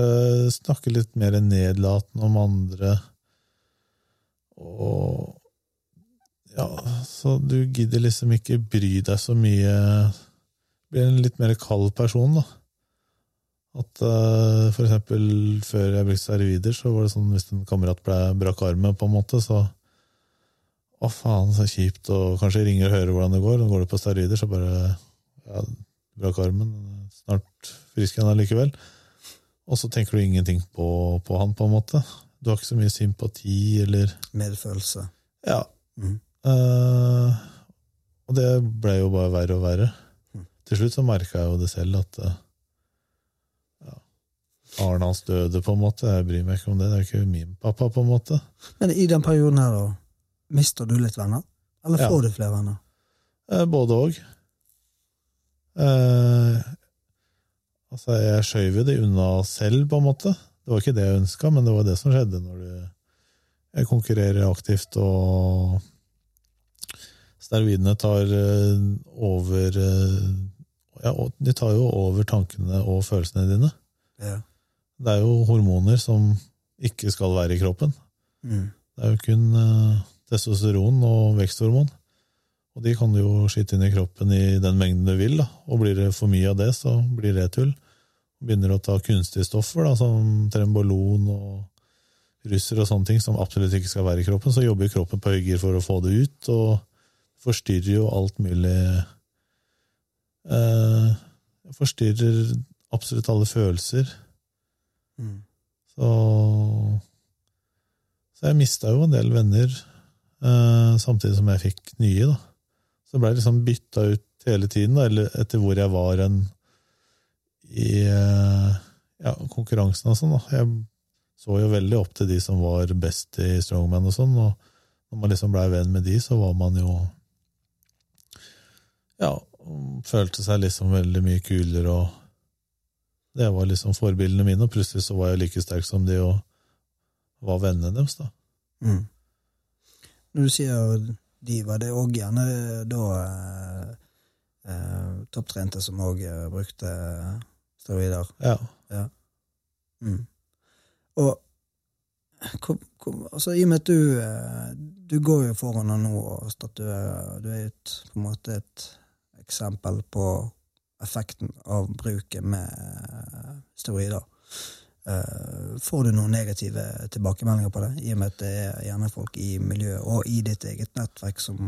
snakker litt mer nedlatende om andre. Og ja, så du gidder liksom ikke bry deg så mye. Blir en litt mer kald person, da. At uh, for eksempel før jeg brukte steroider, så var det sånn hvis en kamerat ble, brakk armen, på en måte, så å, faen, så kjipt, og kanskje ringer og hører hvordan det går. Og går du på steroider, så bare ja, brakk armen. Snart frisk igjen allikevel. Og så tenker du ingenting på, på han, på en måte. Du har ikke så mye sympati, eller
Medfølelse.
Ja.
Mm.
Uh, og det ble jo bare verre og verre.
Mm.
Til slutt så merka jeg jo det selv, at eh, ja, faren hans døde, på en måte. Jeg bryr meg ikke om det. Det er jo ikke min pappa, på en måte.
Men i den perioden her, da, mister du litt venner? Eller
Ja.
får du flere venner?
Eh, Både òg. Eh, altså, jeg skjøv jo det unna selv, på en måte. Det var ikke det jeg ønska, men det var det som skjedde når du jeg konkurrerer aktivt, og steroidene tar eh, over eh, Ja, de tar jo over tankene og følelsene dine.
Ja.
Det er jo hormoner som ikke skal være i kroppen.
Mm.
Det er jo kun eh, testosteron og veksthormon. Og de kan du jo skyte inn i kroppen i den mengden du vil. Da. Og blir det for mye av det, så blir det tull. Begynner å ta kunstige stoffer, da, som trembolon og russer og sånne ting, som absolutt ikke skal være i kroppen, så jobber kroppen på høygir for å få det ut, og forstyrrer jo alt mulig eh, Forstyrrer absolutt alle følelser.
Mm.
Så, så jeg mista jo en del venner, samtidig som jeg fikk nye. da. Så ble jeg liksom bytta ut hele tiden, da, eller etter hvor jeg var en i eh, ja, konkurransen og sånn. da. Jeg så jo veldig opp til de som var best i strongman og sånn, og når man liksom blei venn med de, så var man jo Ja, følte seg liksom veldig mye kulere, og det var liksom forbildene mine, og plutselig så var jeg like sterk som de, og var vennene deres, da.
Mm. Når du sier de, var det òg gjerne da eh, eh, topptrente som òg eh, brukte steroider?
Ja.
Mm. Og kom, kom, altså, i og med at du, eh, du går jo foran nå og statuerer Du er et, på en måte et eksempel på effekten av bruket med eh, steroider. Eh, Får du noen negative tilbakemeldinger på det, i og med at det er gjerne folk i miljøet og i ditt eget nettverk som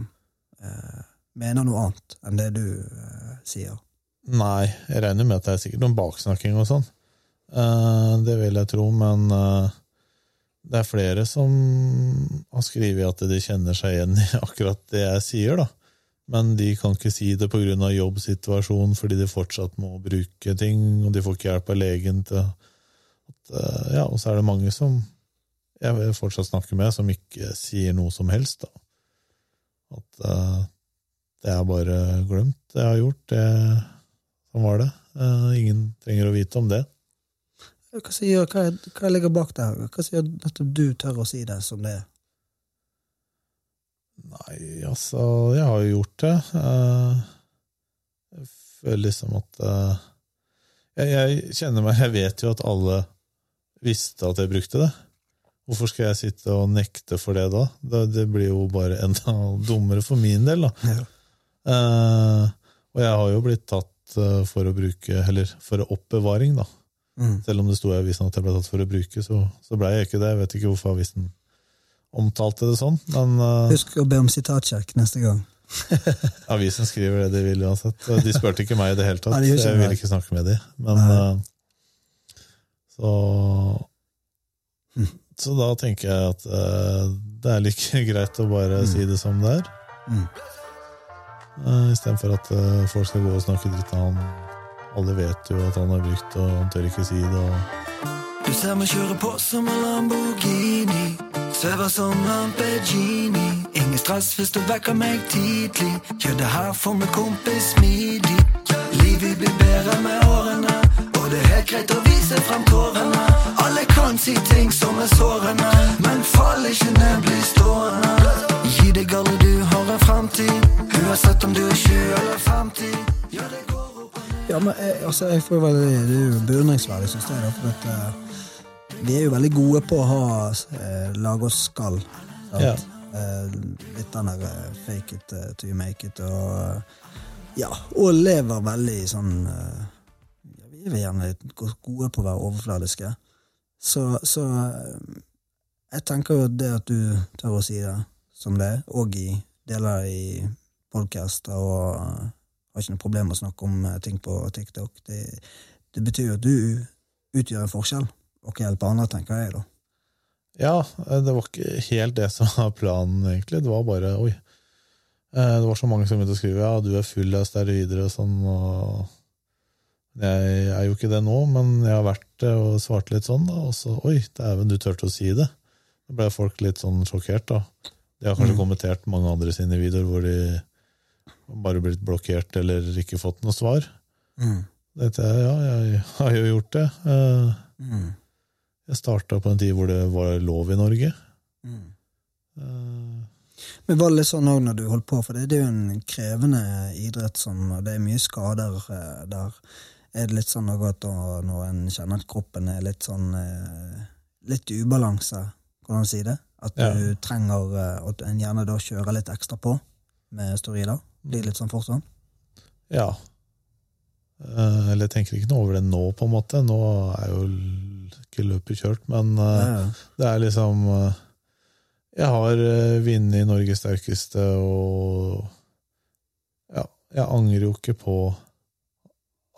eh, mener noe annet enn det du eh, sier?
Nei, jeg regner med at det er sikkert noen baksnakking og sånn. Eh, det vil jeg tro, men eh, det er flere som har skrevet at de kjenner seg igjen i (laughs) akkurat det jeg sier, da. Men de kan ikke si det pga. jobbsituasjonen, fordi de fortsatt må bruke ting, og de får ikke hjelp av legen til at eh, Ja, og så er det mange som jeg vil fortsatt snakke med, som ikke sier noe som helst, da. At uh, det er bare glemt, det jeg har gjort. Det, sånn var det. Uh, ingen trenger å vite om det.
Hva, sier, hva, hva ligger bak der? Hva sier at du tør å si det som det er?
Nei, altså, jeg har jo gjort det. Jeg føler liksom at jeg, jeg kjenner meg Jeg vet jo at alle visste at jeg brukte det. Hvorfor skal jeg sitte og nekte for det da? Det, det blir jo bare enda (laughs) dummere for min del, da.
Ja.
Uh, og jeg har jo blitt tatt eh, for å bruke Eller for oppbevaring, da.
Mm.
Selv om det sto i avisen at jeg ble tatt for å bruke, så, så ble jeg ikke det. Jeg vet ikke hvorfor avisen omtalte det sånn, men uh,
Husk å be om sitatsjekk neste gang. (laughs)
avisen skriver det de vil uansett. De spurte ikke meg i det hele tatt,
Nei, de
jeg vil ikke snakke med de. Men. Eh, så (laughs) Så da tenker jeg at eh, det er like (laughs) greit å bare si det som det er.
Mm.
Uh, Istedenfor at eh, folk skal gå og snakke dritt av han. Alle vet jo at han har brukt, og han tør ikke si det. Og...
Du ser meg kjøre på som en Lamborghini. Svever som Lamborghini. Ingen stress hvis du vekker meg tidlig. Gjør det her for meg, kompis smidig. Livet blir bedre med greit å vise frem tårene. Alle kan si ting som er sårende, men fall ikke ned, bli stående. Gi deg alle du har en fremtid, uansett om du er 20 eller 50. Ja, det går opp.
Ja, men jeg, altså, jeg får veldig, Det er jo beundringsverdig, syns jeg. Da, for at, uh, vi er jo veldig gode på å ha uh, lage oss skall.
Ja.
Uh, litt den der uh, fake it uh, to you make it. Og, eh, ja, og lever veldig i sånn eh, ja, Vi er gjerne gode på å være overfladiske. Så, så eh, jeg tenker jo det at du tør å si det som det er, og i deler i podkaster og eh, har ikke noe problem med å snakke om eh, ting på TikTok. Det, det betyr jo at du utgjør en forskjell og kan hjelpe andre, tenker jeg da.
Ja, det var ikke helt det som var planen, egentlig. Det var bare oi. Det var så mange som begynte å skrive ja, du er full av steroider og sånn. og Jeg er jo ikke det nå, men jeg har vært det og svarte litt sånn. da, Og så oi, dæven, du turte å si det. Da ble folk litt sånn sjokkert, da. De har kanskje
Mm.
kommentert mange andre sine videoer hvor de bare blitt blokkert eller ikke fått noe svar.
Mm.
Dette, ja, jeg har jo gjort det. Eh,
Mm.
Jeg starta på en tid hvor det var lov i Norge.
Mm.
Eh,
Men var det litt sånn òg når du holdt på, for det, er jo en krevende idrett som og Det er mye skader eh, der. Er det litt sånn at når en kjenner at kroppen er litt sånn eh, Litt ubalanse, kan man si det? At du
Ja.
trenger eh, At en gjerne da kjører litt ekstra på med steroider? Blir litt sånn fort sånn?
Ja. Eh, eller jeg tenker ikke noe over det nå, på en måte. Nå er jo ikke løpet kjørt, men
Ja,
det er liksom Jeg har vunnet Norges sterkeste, og ja, jeg angrer jo ikke på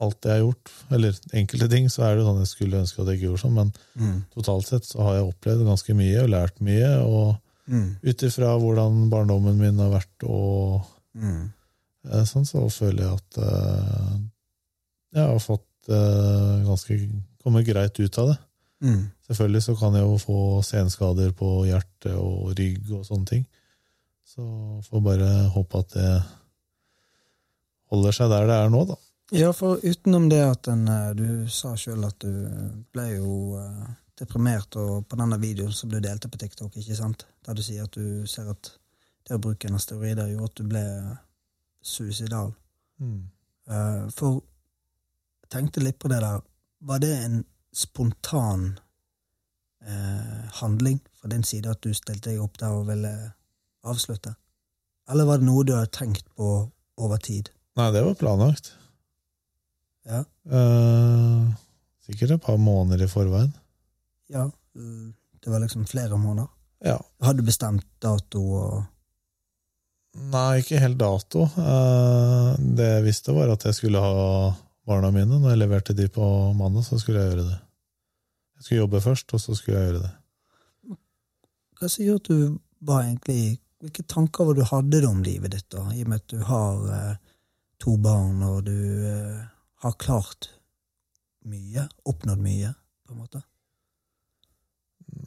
alt jeg har gjort, eller enkelte ting, så er det sånn jeg skulle ønske at jeg ikke gjorde sånn, men
Mm.
totalt sett så har jeg opplevd ganske mye og lært mye, og
Mm.
ut ifra hvordan barndommen min har vært, og
Mm.
eh, sånn, så føler jeg at uh, jeg har fått uh, ganske kommet greit ut av det.
Mm.
Selvfølgelig så kan jeg jo få senskader på hjerte og rygg og sånne ting. Så får bare håpe at det holder seg der det er nå, da.
Ja, for utenom det at en, eh, du sa sjøl at du ble jo eh, deprimert, og på denne videoen som du delte på TikTok, ikke sant, der du sier at du ser at det å bruke en asteroide gjorde at du ble suicidal. Eh, For tenkte litt på det der. Var det en spontan eh, handling fra din side at du stilte deg opp der og ville avslutte? Eller var det noe du hadde tenkt på over tid?
Nei, det var planlagt.
Ja.
Uh, sikkert et par måneder i forveien.
Ja, det var liksom flere måneder.
Ja.
Hadde bestemt dato og
Nei, ikke helt dato. Uh, det jeg visste, var at jeg skulle ha barna mine. Når jeg leverte de på mandag, så skulle jeg gjøre det. Jeg skulle jobbe først, og så skulle jeg gjøre det.
Hva som gjorde at du var egentlig Hvilke tanker var du hadde om livet ditt, da? I og med at du har eh, to barn, og du eh, har klart mye, oppnådd mye, på en måte?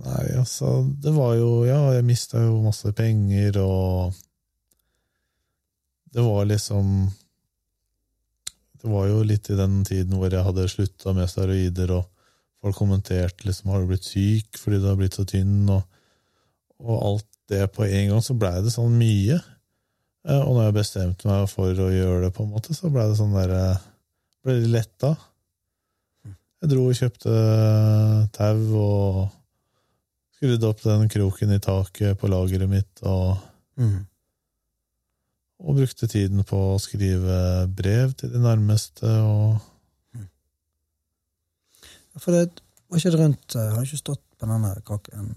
Nei, altså, det var jo Ja, jeg mista jo masse penger, og Det var liksom Det var jo litt i den tiden hvor jeg hadde slutta med steroider, og folk kommenterte liksom 'Har du blitt syk fordi du har blitt så tynn?' og, og alt det på en gang, så blei det sånn mye. Eh, Og når jeg bestemte meg for å gjøre det, på en måte, så blei det sånn derre Ble litt letta. Jeg dro og kjøpte tau og skrudde opp den kroken i taket på lageret mitt, og,
Mm.
og brukte tiden på å skrive brev til de nærmeste, og
For det var ikke det rundt Jeg Har ikke stått på denne krakken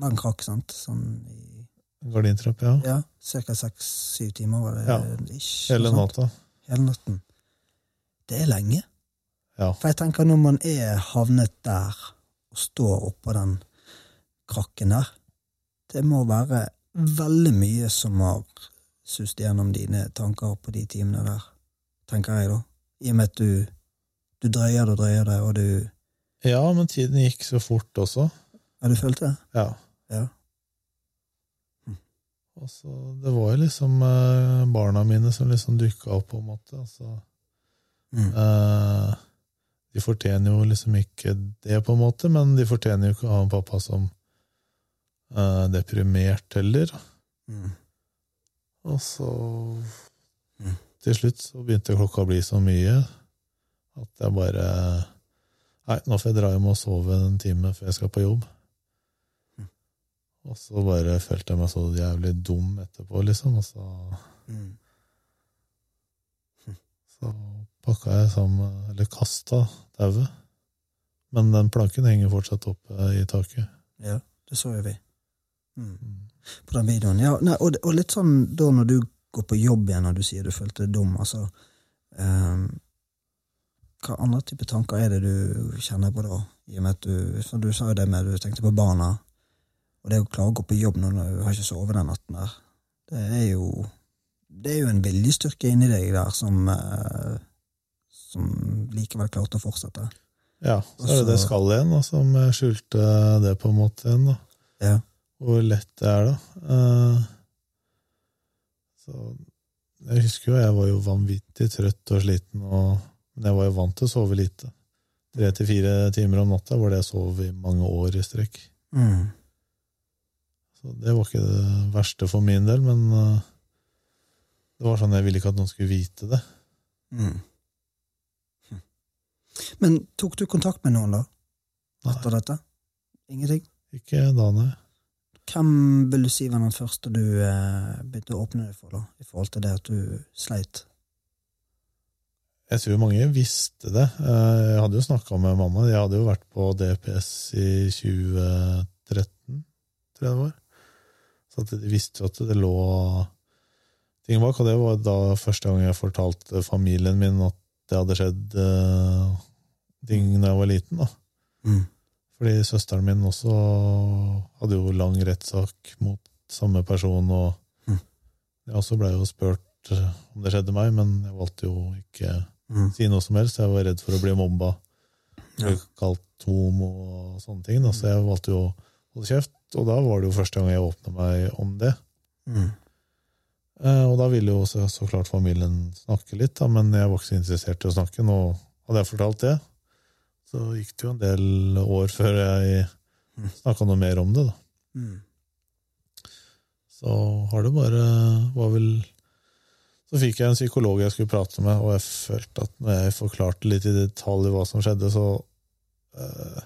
lang krakk, sant? Sånn i
gardintrapp, ja.
ja, ca. seks-syv timer var det
Ja.
ish,
Hele natta.
Hele natten. Det er lenge.
Ja.
For jeg tenker når man er havnet der, og står oppå den krakken der, det må være veldig mye som har sust gjennom dine tanker på de timene der, tenker jeg da. I og med at du, du drøyer det og drøyer det, og du
ja, men tiden gikk så fort også.
Ja, du følte det?
Ja.
Ja.
Og så, det var jo liksom eh, barna mine som liksom dukka opp, på en måte. Altså,
Mm.
eh, de fortjener jo liksom ikke det, på en måte, men de fortjener jo ikke å ha en pappa som eh, deprimert heller.
Mm.
Og så
Mm.
Til slutt så begynte klokka å bli så mye at jeg bare Nei, nå får jeg dra hjem og sove en time før jeg skal på jobb.
Mm.
Og så bare følte jeg meg så jævlig dum etterpå, liksom. Og så,
Mm.
så pakka jeg sammen Eller kasta tauet. Men den planken henger fortsatt oppe i taket.
Ja, det så jo vi. Mm.
Mm.
På den videoen. Ja, nei, og, og litt sånn da når du går på jobb igjen og du sier du følte deg dum, altså um, Hva andre type tanker er det du kjenner på da? I og med at du, for du sa jo det med du tenkte på barna, og det å klare å gå på jobb når du har ikke sovet den natten der, det er jo det er jo en viljestyrke inni deg der som eh, som likevel klarte å fortsette.
Ja, så er det det skallet igjen, da, som skjulte det på en måte igjen. da.
Ja.
Hvor lett det er, da. Eh, så Jeg husker jo jeg var jo vanvittig trøtt og sliten, og, men jeg var jo vant til å sove lite. Tre til fire timer om natta var det jeg sov i mange år i strekk.
Mm.
Så det var ikke det verste for min del, men eh, det var sånn jeg ville ikke at noen skulle vite det.
Mm. Men tok du kontakt med noen da, etter dette? Ingenting?
Ikke da, nei.
Hvem vil du si var den første du eh, begynte å åpne deg for, da, i forhold til det at du sleit?
Jeg tror mange visste det. Eh, Jeg hadde jo snakka med mamma. Jeg hadde jo vært på DPS i 2013, tror jeg det var. Så de visste jo at det lå ting bak. Og det var da første gang jeg fortalte familien min at det hadde skjedd uh, ting da jeg var liten. da.
Mm.
Fordi søsteren min også hadde jo lang rettssak mot samme person, og
Mm.
jeg også blei jo spurt eh, om det skjedde meg, men jeg valgte jo ikke
Mm.
si noe som helst. Jeg var redd for å bli mobba,
Ja.
kalt homo og sånne ting, da. så jeg valgte jo å holde kjeft. Og da var det jo første gang jeg åpna meg om det.
Mm.
Eh, Og da ville jo så, så klart familien snakke litt, da, men jeg var ikke så interessert i å snakke. Nå hadde jeg fortalt det. Så gikk det jo en del år før jeg snakka noe mer om det. da.
Mm.
Så har det bare var vel Så fikk jeg en psykolog jeg skulle prate med, og jeg følte at når jeg forklarte litt i detalj hva som skjedde, så eh,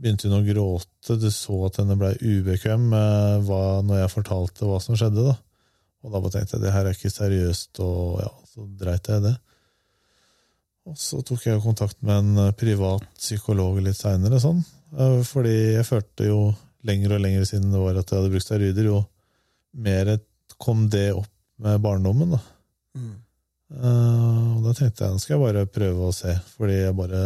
begynte hun å gråte. Du så at henne blei ubekvem eh, hva, når jeg fortalte hva som skjedde. da. Og da bare tenkte jeg det her er ikke seriøst, og ja, så dreit jeg i det. Og så tok jeg kontakt med en eh, privat psykolog litt seinere, sånn. Eh, Fordi jeg følte jo lenger og lenger siden det var at jeg hadde brukt steroider, jo mer kom det opp med barndommen. da.
Mm.
Eh, Og da tenkte jeg nå skal jeg bare prøve å se, fordi jeg bare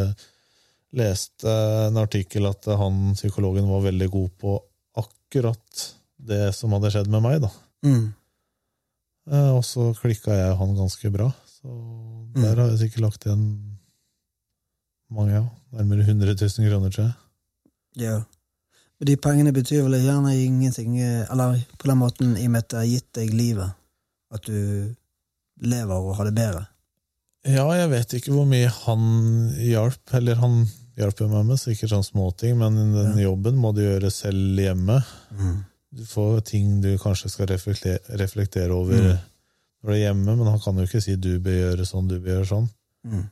leste en artikkel at han psykologen var veldig god på akkurat det som hadde skjedd med meg. da.
Mm.
Eh, Og så klikka jeg han ganske bra. Så der har jeg sikkert lagt igjen mange, ja. Nærmere 100 000 kroner, tror jeg.
Ja. Men de pengene betyr vel gjerne ingenting, eller på den måten i og med at det har gitt deg livet, at du lever og har det bedre.
Ja, jeg vet ikke hvor mye han hjalp, eller han hjalp jo meg med sikkert sånne småting, men den
Ja.
jobben må du gjøre selv hjemme.
Mm.
Du får ting du kanskje skal reflektere, reflektere over
Mm.
når du er hjemme, men han kan jo ikke si du bør gjøre sånn, du bør gjøre sånn.
Mm.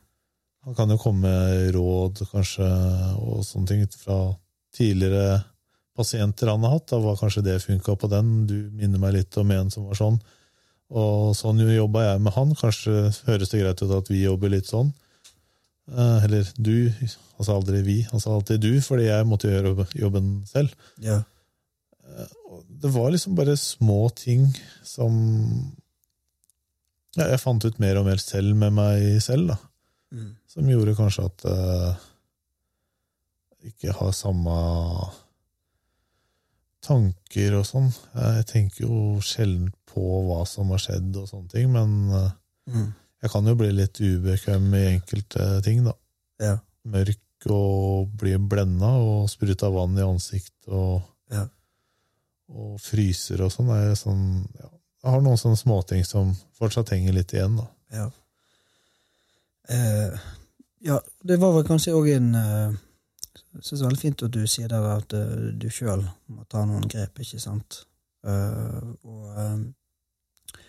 Han kan jo komme med råd kanskje, og sånne ting fra tidligere pasienter han har hatt. Da var kanskje det funka på den. Du minner meg litt om en som var sånn. Og sånn jobba jeg med han. Kanskje høres det greit ut at vi jobber litt sånn. Eh, Eller du. Han sa aldri vi, han sa alltid du, fordi jeg måtte gjøre jobben selv.
Ja.
Det var liksom bare små ting som ja, Jeg fant ut mer og mer selv med meg selv, da.
Mm.
Som gjorde kanskje at uh, ikke har samme tanker og sånn. Jeg tenker jo sjelden på hva som har skjedd og sånne ting, men uh,
Mm.
jeg kan jo bli litt ubekvem i enkelte ting, da.
Ja.
Mørk og bli blenda og spruta vann i ansiktet og,
Ja.
Og fryser og sånn. er sånn ja. Jeg har noen sånne småting som fortsatt henger litt igjen, da.
Ja. Eh, ja, det var vel kanskje òg en eh, syns det er veldig fint at du sier der at eh, du sjøl må ta noen grep, ikke sant? Eh, og eh,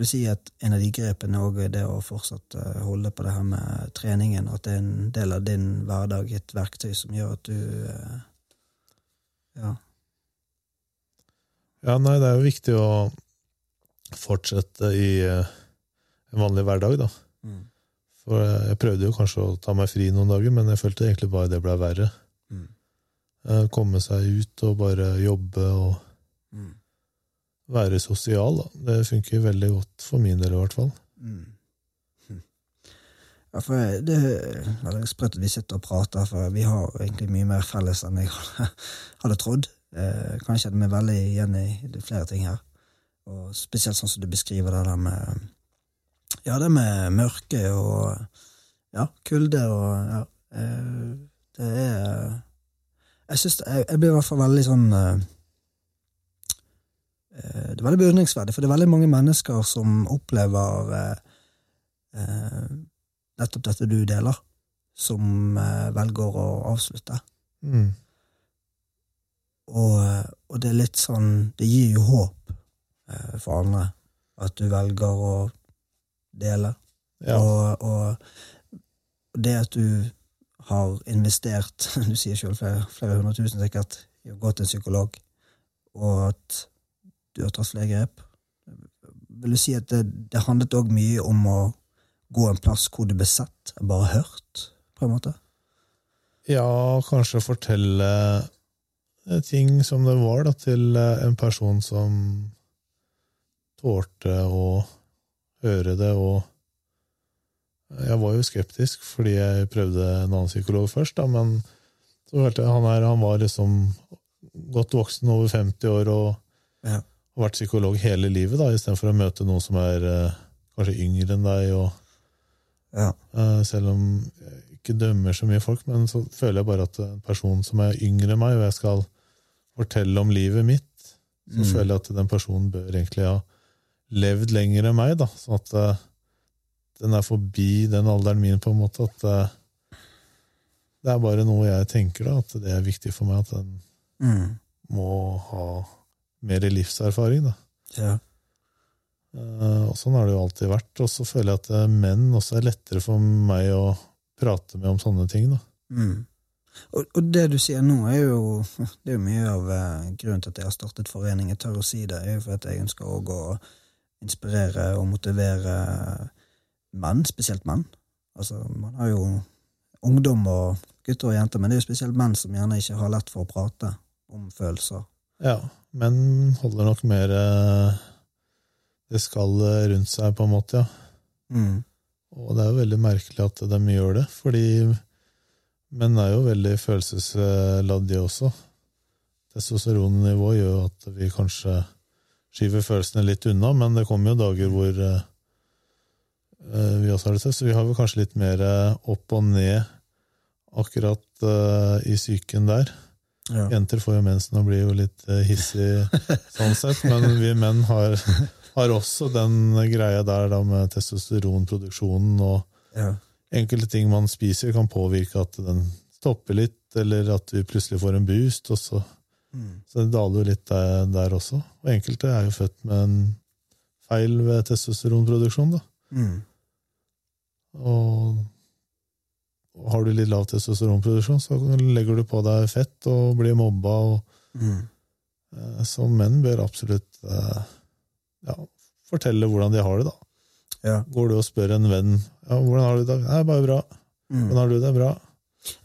vil si at en av de grepene òg er det å fortsatt holde på det her med treningen, at det er en del av din hverdag, et verktøy som gjør at du eh, Ja.
Ja, nei, det er jo viktig å fortsette i eh, en vanlig hverdag, da.
Mm.
For eh, jeg prøvde jo kanskje å ta meg fri noen dager, men jeg følte egentlig bare det ble verre.
Mm.
Eh, Komme seg ut og bare jobbe og
Mm.
være sosial, da. Det funker veldig godt for min del, i hvert fall.
Mm. Hm. Ja, for det er veldig sprøtt at vi sitter og prater, for vi har egentlig mye mer felles enn jeg hadde, (laughs) hadde trodd. Eh, kan kjenne meg veldig igjen i flere ting her. Og spesielt sånn som du beskriver det der med Ja, det med mørke og ja, kulde og ja. Eh, det er Jeg syns jeg, jeg blir i hvert fall veldig sånn eh, eh, Det er veldig beundringsverdig, for det er veldig mange mennesker som opplever eh, eh, nettopp dette du deler, som velger å avslutte.
Mm.
Og, og det er litt sånn Det gir jo håp eh, for andre at du velger å dele.
Ja.
Og, og, det at du har investert (laughs) Du sier sjøl flere, flere hundre tusen sikkert i å gå til en psykolog, og at du har tatt flere grep. Vil du si at det, det handlet òg mye om å gå en plass hvor du ble sett, bare hørt, på en måte?
ja, kanskje fortelle ting som det var, da, til eh, en person som tålte å høre det og Jeg var jo skeptisk fordi jeg prøvde en annen psykolog først, da, men så følte jeg han, her, han var liksom godt voksen, over 50 år, og
Ja.
har vært psykolog hele livet, da, istedenfor å møte noen som er eh, kanskje yngre enn deg. og
Ja.
eh, Selv om ikke dømmer så mye folk, men så føler jeg bare at en person som er yngre enn meg, og jeg skal fortelle om livet mitt, så
Mm.
føler jeg at den personen bør egentlig ha levd lenger enn meg, da, sånn at uh, den er forbi den alderen min, på en måte. At uh, det er bare noe jeg tenker, da, at det er viktig for meg at den
Mm.
må ha mer livserfaring. da.
Ja.
Uh, Og sånn har det jo alltid vært. Og så føler jeg at menn også er lettere for meg å prate med om sånne ting. da.
Mm. Og, og det du sier nå, er jo det er jo mye av eh, grunnen til at jeg har startet forening. Jeg tør å si det, er jo for at jeg ønsker også å inspirere og motivere menn, spesielt menn. Altså, man har jo ungdom og gutter og jenter, men det er jo spesielt menn som gjerne ikke har lett for å prate om følelser.
Ja, menn holder nok mer eh, det skallet rundt seg, på en måte, ja.
Mm.
Og det er jo veldig merkelig at de gjør det, fordi menn er jo veldig følelsesladde også. Testosteronnivået gjør at vi kanskje skyver følelsene litt unna, men det kommer jo dager hvor eh, eh, vi også har det til, så vi har vel kanskje litt mer eh, opp og ned akkurat i psyken der.
Ja.
Jenter får jo mensen og blir jo litt hissig sånn sett, men vi menn har, (laughs) har også den greia der da med testosteronproduksjonen og
Ja.
enkelte ting man spiser kan påvirke at den stopper litt, eller at vi plutselig får en boost, og så,
Mm.
så det daler jo litt der, der også. Og enkelte er jo født med en feil ved testosteronproduksjon, da.
Mm.
Og, og har du litt lav testosteronproduksjon, så legger du på deg fett og blir mobba og
Mm.
Eh, Så menn bør absolutt eh, ja, fortelle hvordan de har det, da.
Ja.
Går du og spør en venn ja, hvordan har du det i dag? Det er bare bra.
Mm.
Hvordan har du det? Bra.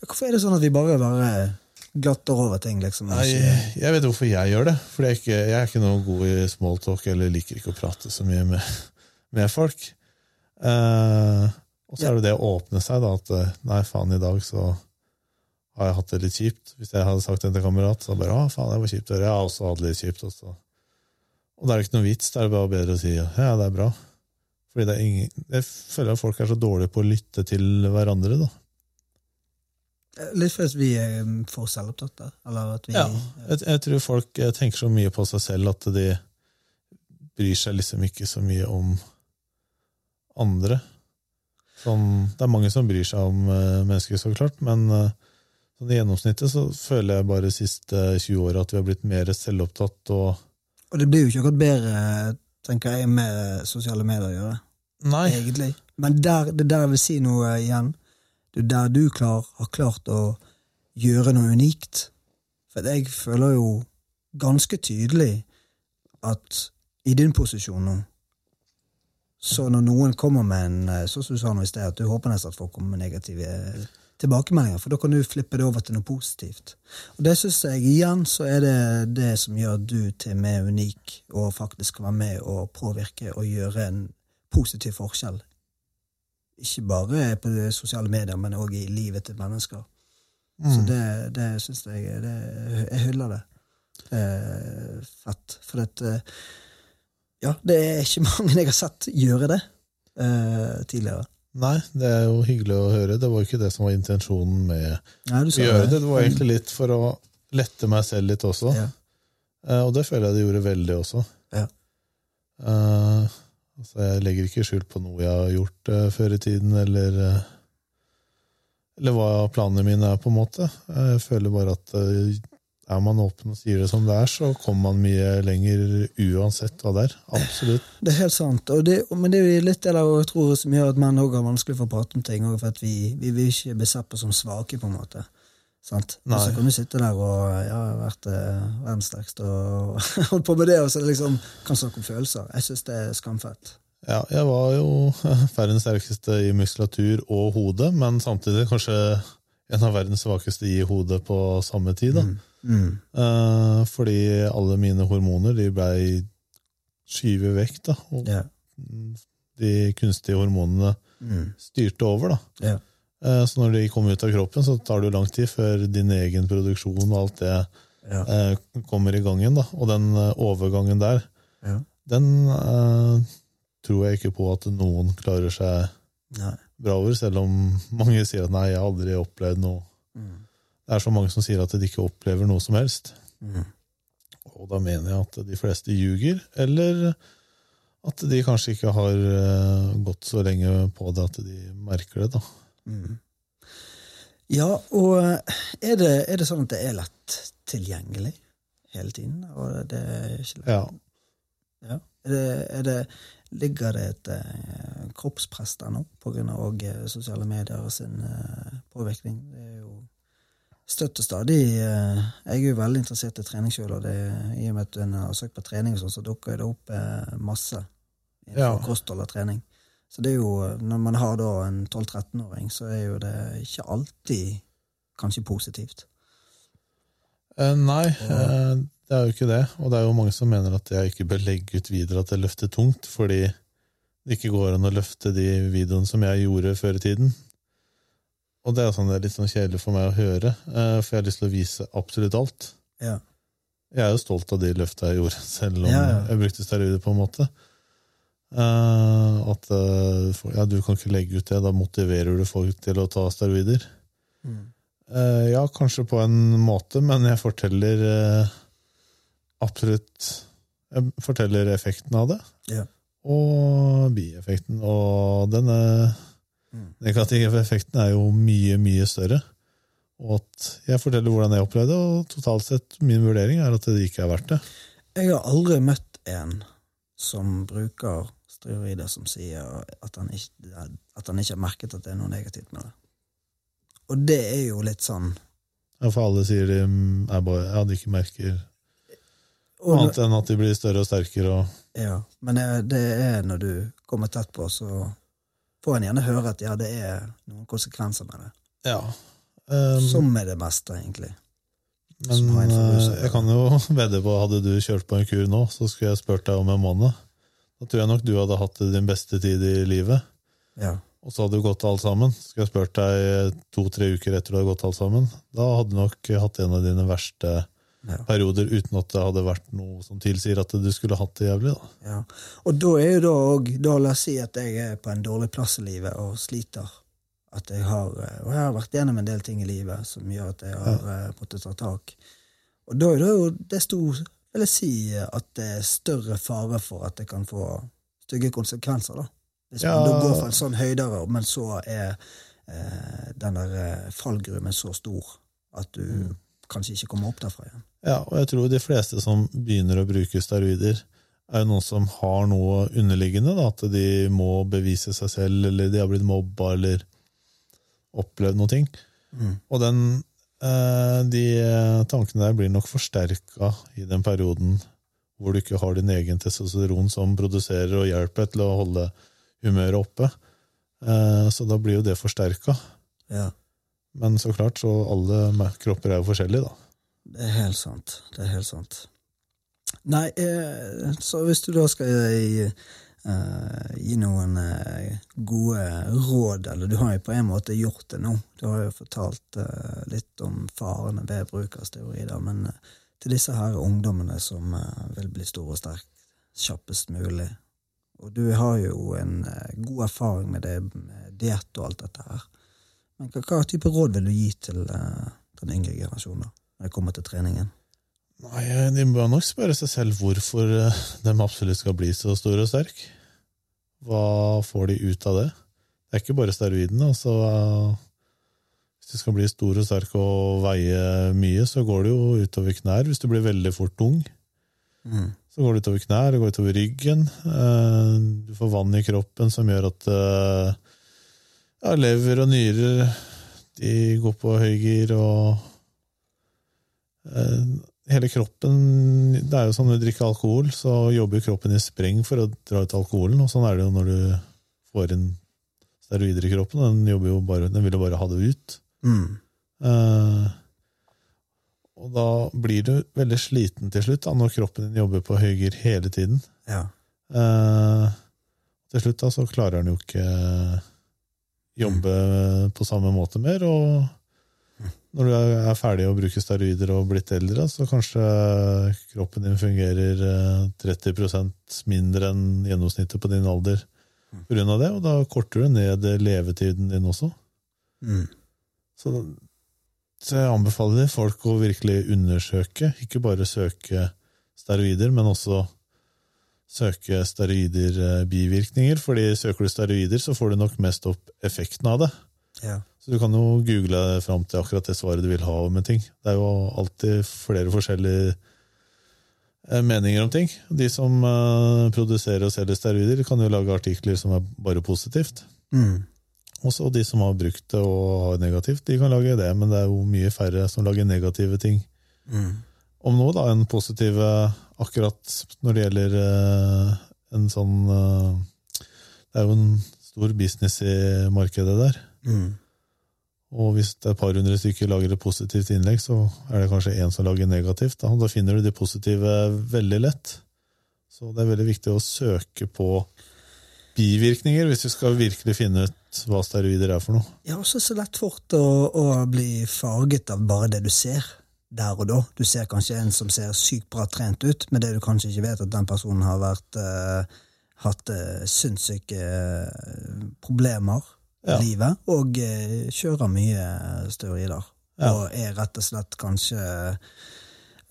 Hvorfor er det sånn at vi bare, bare glatter over ting, liksom?
Nei, jeg vet hvorfor jeg gjør det. For jeg er ikke, jeg er ikke noe god i smalltalk, eller liker ikke å prate så mye med, med folk. Eh, og så er det det å åpne seg, da. At eh, nei, faen, i dag så har jeg hatt det litt kjipt. Hvis jeg hadde sagt det til en kamerat, så bare å, faen, det var kjipt å høre. Jeg har også hatt det litt kjipt. Også. Og da er det ikke noe vits. Da er det bare bedre å si ja, det er bra. Fordi det er ingen, jeg føler at folk er så dårlige på å lytte til hverandre, da.
Litt fordi vi er for selvopptatte? Eller at vi
Ja, jeg, jeg tror folk eh, tenker så mye på seg selv at de bryr seg liksom ikke så mye om andre. Sånn, det er mange som bryr seg om eh, mennesker, så klart, men eh, sånn i gjennomsnittet så føler jeg bare de siste 20 åra at vi har blitt mer selvopptatt og
Og det blir jo ikke akkurat bedre, tenker jeg, med sosiale medier å gjøre.
Nei.
Egentlig. Men der, det er der jeg vil si noe igjen. Det er der du klar, har klart å gjøre noe unikt. For jeg føler jo ganske tydelig at i din posisjon nå, så når noen kommer med en eh, Sånn som du sa nå i sted, at du håper nesten at folk kommer med negative tilbakemeldinger, for da kan du flippe det over til noe positivt. Og det syns jeg igjen så er det det som gjør du til meg unik, og faktisk kan være med og påvirke og gjøre en positiv forskjell. Ikke bare på sosiale medier, men òg i livet til mennesker. Så
Mm.
det, det syns jeg det, Jeg hyller det. Det er fett. For det Ja, det er ikke (laughs) mange jeg har sett gjøre det eh, tidligere.
Nei, det er jo hyggelig å høre. Det var jo ikke det som var intensjonen med
Nei,
å gjøre det. Det var egentlig litt for å lette meg selv litt også.
Ja.
Eh, Og det føler jeg det gjorde veldig også.
Ja.
Uh, altså jeg legger ikke skjul på noe jeg har gjort uh, før i tiden, eller uh, eller hva planene mine er, på en måte. Jeg føler bare at er man åpen og sier det som det er, så kommer man mye lenger uansett hva det er. Absolutt.
Det er helt sant. Og det, men det er jo litt det av jeg tror som gjør at menn også har vanskelig for å prate om ting, for at vi, vi vil ikke bli sett på som svake, på en måte. Sant? Og så kan du sitte der og ja, jeg har vært eh, verdens sterkeste og (laughs) holdt på med det, og så liksom kan snakke om følelser. Jeg syns det er skamfett.
Ja, jeg var jo (laughs) verdens sterkeste i muskulatur og hode, men samtidig kanskje en av verdens svakeste i hodet på samme tid. da.
Mm.
Eh, fordi alle mine hormoner de blei skyvet vekk. da, og
Ja.
De kunstige hormonene styrte over. da.
Ja.
Uh, Så når de kommer ut av kroppen, så tar det jo lang tid før din egen produksjon og alt det
Ja.
uh, kommer i gang igjen. da. Og den eh, overgangen der,
Ja.
den eh, tror jeg ikke på at noen klarer seg
Nei.
bra over, selv om mange sier at nei, jeg har aldri opplevd noe. Det er så mange som sier at de ikke opplever noe som helst. Og da mener jeg at de fleste ljuger, eller at de kanskje ikke har eh, gått så lenge på det at de merker det. da.
Ja, og er det, er det sånn at det er lett tilgjengelig hele tiden? Og det er ikke lett?
Ja.
Ja. Er det, er det, ligger det et eh, kroppspress der nå, eh, sosiale medier og sin eh, påvirkning? Det er jo støtt og stadig eh, Jeg er jo veldig interessert i trening sjøl, og det, i og med at en har søkt på trening, sånn, så dukker det opp eh, masse innenfor
Ja.
kosthold og trening. Så det er jo, når man har da en 12-13-åring, så er jo det ikke alltid kanskje positivt.
Eh, nei, eh, det er jo ikke det. Og det er jo mange som mener at jeg ikke bør legge ut videre at jeg løfter tungt, fordi det ikke går an å løfte de videoene som jeg gjorde før i tiden. Og det er, sånn, det er litt sånn kjedelig for meg å høre, eh, for jeg har lyst til å vise absolutt alt.
Ja.
Jeg er jo stolt av de løfta jeg gjorde, selv om
Ja, ja.
jeg brukte steroider på en måte. Uh, at eh, ja, du kan ikke legge ut det, da motiverer du folk til å ta steroider. Eh, ja, kanskje på en måte, men jeg forteller uh, absolutt Jeg forteller effekten av det, og bieffekten. Og denne negative effekten er jo mye, mye større. Og at jeg forteller hvordan jeg opplevde det, og totalt sett min vurdering er at det ikke er verdt det.
Jeg har aldri møtt en som bruker steroider som sier at han ikke, at han ikke har merket at det er noe negativt med det. Og det er jo litt sånn
Ja, For alle sier de mm, er bare, ja, de ikke merker annet enn at de blir større og sterkere. og
ja, Men det, det er når du kommer tett på, så får en gjerne høre at ja, det er noen konsekvenser med det.
Ja. Um,
Som med det meste, egentlig.
men eh, jeg kan jo (laughs) vedde på hadde du kjørt på en kur nå, så skulle jeg spurt deg om en måned. Da tror jeg nok du hadde hatt din beste tid i livet.
Ja.
Og så hadde du gått alt sammen. Skulle jeg spurt deg to-tre uker etter du hadde gått alt sammen, da hadde du nok hatt en av dine verste
Ja.
perioder uten at det hadde vært noe som tilsier at du skulle hatt det jævlig. da.
Ja. Og da er jo da òg la oss si at jeg er på en dårlig plass i livet og sliter. At jeg har, eh, og jeg har vært gjennom en del ting i livet som gjør at jeg har eh, måttet ta tak. Og da er det jo desto vil jeg si at det er større fare for at det kan få stygge konsekvenser. da. Hvis man da går fra en sånn høydere, men så er eh, den der eh, fallgruven så stor at du
Mm.
kanskje ikke kommer opp derfra igjen.
Ja, og jeg tror de fleste som begynner å bruke steroider, er jo noen som har noe underliggende. Da, at de må bevise seg selv, eller de har blitt mobba, eller opplevd noe ting. Og den, eh, de tankene der blir nok forsterka i den perioden hvor du ikke har din egen testosteron som produserer og hjelper til å holde humøret oppe. Eh, Så da blir jo det forsterka.
Ja.
Men så klart, så alle kropper er jo forskjellige, da.
Det er helt sant. Det er helt sant. Nei, eh, så hvis du da skal gi, eh, gi noen eh, gode råd, eller du har jo på en måte gjort det nå, du har jo fortalt eh, litt om farene ved brukersteori, da, men eh, til disse her ungdommene som eh, vil bli store og sterke kjappest mulig, og du har jo en god erfaring med det med diett og alt dette her, men hva, hva type råd vil du gi til den yngre generasjonen da, når jeg kommer til treningen?
Nei, De må nok spørre seg selv hvorfor eh, de absolutt skal bli så store og sterke. Hva får de ut av det? Det er ikke bare steroidene. altså Hvis du skal bli stor og sterk og veie mye, så går det jo utover knær. Hvis du blir veldig fort ung, så går det utover knær, det går utover ryggen. Eh, Du får vann i kroppen som gjør at eh, ja, lever og nyrer de går på høygir, og hele kroppen Det er jo sånn når du drikker alkohol, så jobber kroppen i spreng for å dra ut alkoholen, og sånn er det jo når du får inn steroider i kroppen. Den, jobber jo bare, den vil jo bare ha det ut.
Mm.
Eh, og da blir du veldig sliten til slutt, da, når kroppen din jobber på høygir hele tiden.
Ja.
Eh, til slutt da, så klarer den jo ikke jobbe på samme måte mer. Og når du er er ferdig å bruke steroider og blitt eldre, så kanskje kroppen din fungerer eh, 30% mindre enn gjennomsnittet på din alder pga. det, og da korter du ned levetiden din også.
Mm.
Så, så jeg anbefaler folk å virkelig undersøke, ikke bare søke steroider, men også søke steroider eh, bivirkninger, fordi søker du steroider, så får du nok mest opp effekten av det.
Ja.
Så du kan jo google deg fram til akkurat det svaret du vil ha om en ting. Det er jo alltid flere forskjellige eh, meninger om ting. De som eh, produserer og selger steroider, kan jo lage artikler som er bare positivt.
Mm.
Også de som har brukt det og har negativt, de kan lage det, men det er jo mye færre som lager negative ting
Mm.
om noe da, enn positive akkurat når det gjelder eh, en sånn Det er jo en stor business i markedet der.
Mm.
Og hvis det er et par hundre stykker lager et positivt innlegg, så er det kanskje én som lager negativt. Da, da finner du de positive veldig lett. Så det er veldig viktig å søke på bivirkninger hvis du skal virkelig finne ut hva steroider er for noe.
Ja, også så lett fort å, å bli farget av bare det du ser der og da. Du ser kanskje en som ser sykt bra trent ut, men det du kanskje ikke vet, at den personen har vært, uh, hatt uh, sinnssyke uh, problemer
Ja.
livet, og eh, kjører mye steroider.
Ja.
Og er rett og slett kanskje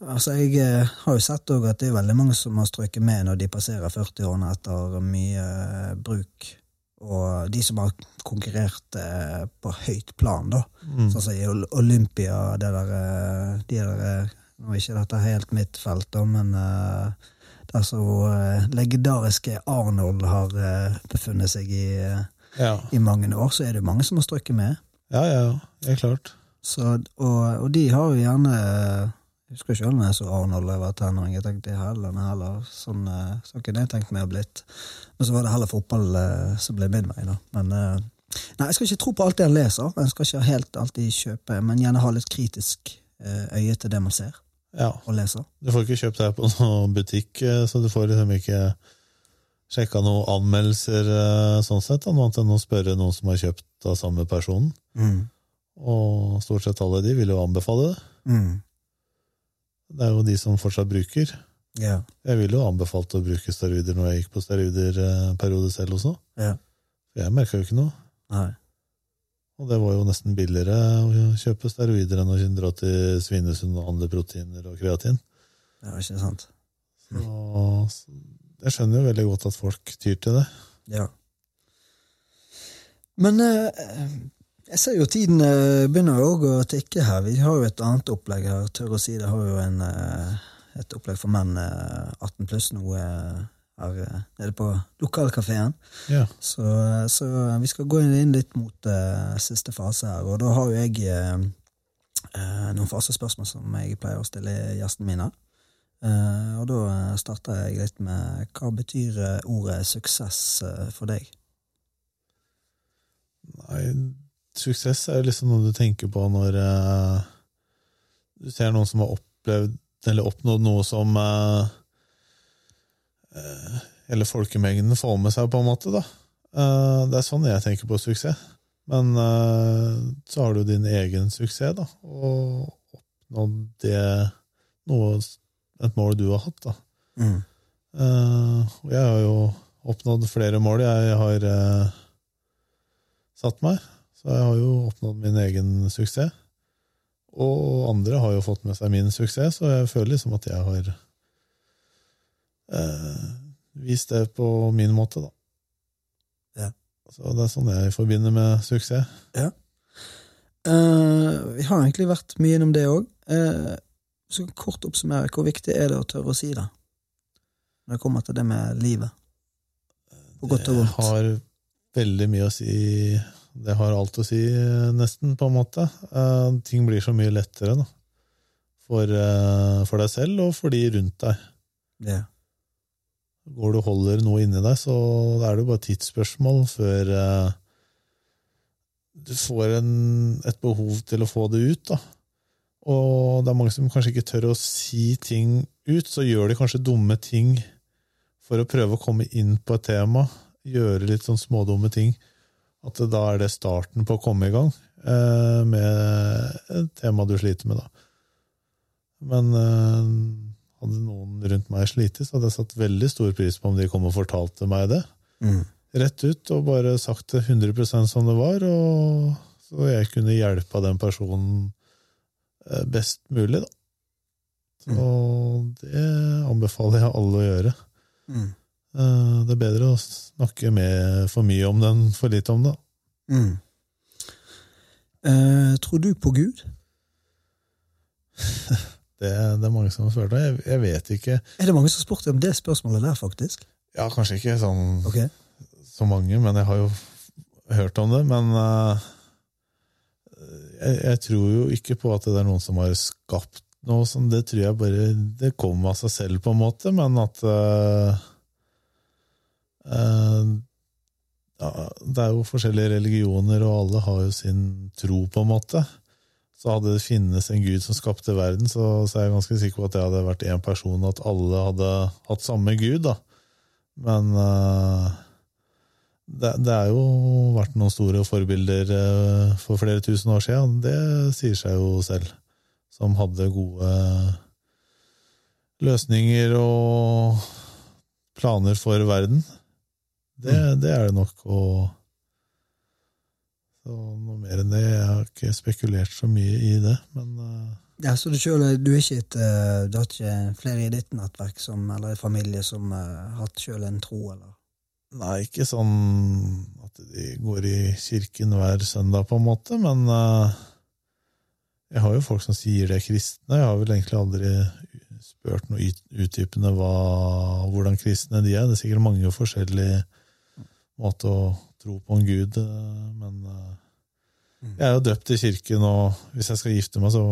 Altså, Jeg eh, har jo sett òg at det er veldig mange som har strøket med når de passerer 40-årene etter mye eh, bruk. Og de som har konkurrert eh, på høyt plan, da. Sånn som i Olympia, det der, de der Nå er ikke dette helt mitt felt, da, men der så legendariske Arnold har befunnet seg i,
Ja,
i mange år, så er det mange som har strøket med.
ja, ja, det er klart.
Så, og, og de har jo gjerne Jeg husker sjøl når jeg så Arnold da jeg var tenåring. Jeg tenkte heller, heller sånn, så sånn kunne jeg tenkt meg å blitt. Men så var det heller fotball eh, som ble min vei, da. Men eh, Nei, jeg skal ikke tro på alt det jeg leser. Jeg skal ikke helt alltid kjøpe, men gjerne ha litt kritisk eh, øye til det man ser
Ja.
og leser.
Du får ikke kjøpt deg på noen butikk, eh, så du får liksom ikke sjekka noen anmeldelser eh, sånn sett, annet enn å spørre noen som har kjøpt av samme personen.
Mm.
Og stort sett alle de vil jo anbefale det.
Mm.
Det er jo de som fortsatt bruker.
Yeah.
Jeg ville jo anbefalt å bruke steroider når jeg gikk på steroider-periode selv også. For jeg merka jo ikke noe.
Nei.
Og det var jo nesten billigere å kjøpe steroider enn å dra til Svinesund og andre proteiner og kreatin.
Det var ikke sant.
Så så jeg skjønner jo veldig godt at folk tyr til det.
Ja. Men eh, jeg ser jo tiden eh, begynner også å tikke her. Vi har jo et annet opplegg her. Tør å si det har jo en, eh, et opplegg for menn eh, 18 pluss nå eh, her eh, nede på lokalkafeen.
Ja.
Så, så vi skal gå inn litt mot eh, siste fase her, og da har jo jeg eh, eh, noen fasespørsmål som jeg pleier å stille gjestene mine. Eh, og da starter jeg litt med hva betyr eh, ordet suksess eh, for deg?
Nei, suksess er jo liksom noe du tenker på når uh, du ser noen som har opplevd eller oppnådd noe som uh, uh, hele folkemengden får med seg, på en måte. da. Det er sånn jeg tenker på suksess. Men så har du din egen suksess, da, og oppnådd det noe, et mål du har hatt. da.
Mm.
Uh, og jeg har jo oppnådd flere mål jeg har uh, satt meg. Så jeg har jo oppnådd min egen suksess. Og andre har jo fått med seg min suksess, så jeg føler liksom at jeg har uh, vist det på min måte, da.
Ja.
Så det er sånn jeg forbinder med suksess.
Eh, vi har egentlig vært mye innom det òg. Så kort oppsummere, hvor viktig er det å tørre å si det? Når det kommer til det med livet. På godt og
Det har veldig mye å si Det har alt å si, nesten, på en måte. Uh, ting blir så mye lettere da. For, uh, for deg selv og for de rundt deg.
Ja.
Går du og holder noe inni deg, så er det jo bare tidsspørsmål før uh, du får en, et behov til å få det ut. da. Og det er mange som kanskje ikke tør å si ting ut, så gjør de kanskje dumme ting for å prøve å komme inn på et tema. Gjøre litt sånn smådumme ting At da er det starten på å komme i gang eh, med et tema du sliter med, da. Men eh, hadde noen rundt meg slitt, så hadde jeg satt veldig stor pris på om de kom og fortalte meg det.
Mm.
Rett ut, og bare sagt det 100% som det var, og så jeg kunne hjelpe den personen best mulig, da. Så det anbefaler jeg alle å gjøre.
Mm.
Eh, Det er bedre å snakke med for mye om det enn for lite om det.
Mm. Eh, tror du på Gud? (laughs)
Det, det er mange som har spurt meg. Jeg, vet ikke.
Er det mange som har spurt om det spørsmålet der, faktisk?
Ja, kanskje ikke sånn
okay.
så mange, men jeg har jo hørt om det. Men eh, jeg, jeg tror jo ikke på at det er noen som har skapt noe sånt. Det tror jeg bare Det kommer av seg selv, på en måte, men at uh, uh, ja, Det er jo forskjellige religioner, og alle har jo sin tro, på en måte. Så hadde det finnes en gud som skapte verden, så, så er jeg ganske sikker på at det hadde vært én person, at alle hadde hatt samme gud. da. Men eh, det, det er jo vært noen store forbilder eh, for flere tusen år siden, det sier seg jo selv, som hadde gode løsninger og planer for verden. Det, det er det nok. Så noe mer enn det. Jeg har ikke spekulert så mye i det, men eh,
Ja, så du, selv, du, et, eh, du har ikke flere i ditt nettverk som, eller i familie som har hatt sjøl en tro, eller?
Nei, ikke sånn at de går i kirken hver søndag, på en måte, men eh, jeg har jo folk som sier de er kristne. Jeg har vel egentlig aldri spurt noe utdypende hva, hvordan kristne de er. Det er sikkert mange forskjellige måter å tro på en gud, eh, men eh, jeg er jo døpt i kirken, og hvis jeg skal gifte meg, så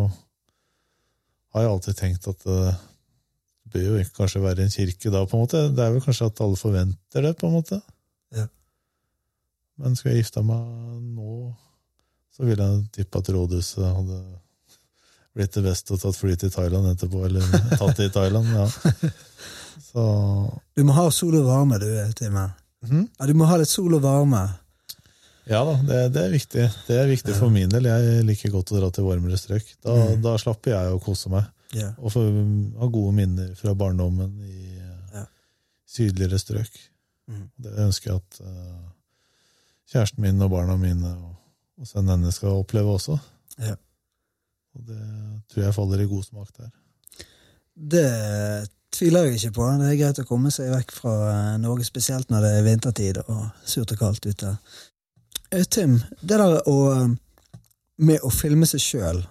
har jeg alltid tenkt at bør jo kanskje være en kirke da, på en måte. Det er vel kanskje at alle forventer det, på en måte.
Ja.
Men skal jeg gifte meg nå, så vil jeg tippe at rådhuset hadde blitt det beste og tatt fly til Thailand etterpå, eller tatt det i Thailand, ja. (laughs) Så
Du må ha sol og varme, du, Time.
Mm?
Ja, du må ha litt sol og varme.
Ja da, det, det er viktig. Det er viktig for min del. Jeg liker godt å dra til varmere strøk. Da, da slapper jeg å kose meg.
Ja.
Og få ha gode minner fra barndommen i
yeah.
Sydligere strøk.
Mm.
Det ønsker jeg at uh, kjæresten min og barna mine og, og sønnen hennes skal oppleve også.
Yeah.
Og det tror jeg faller i god smak der.
Det tviler jeg ikke på. Det er greit å komme seg vekk fra eh, Norge, spesielt når det er vintertid og surt og kaldt ute. Eh, Tim, det der å, med å filme seg sjøl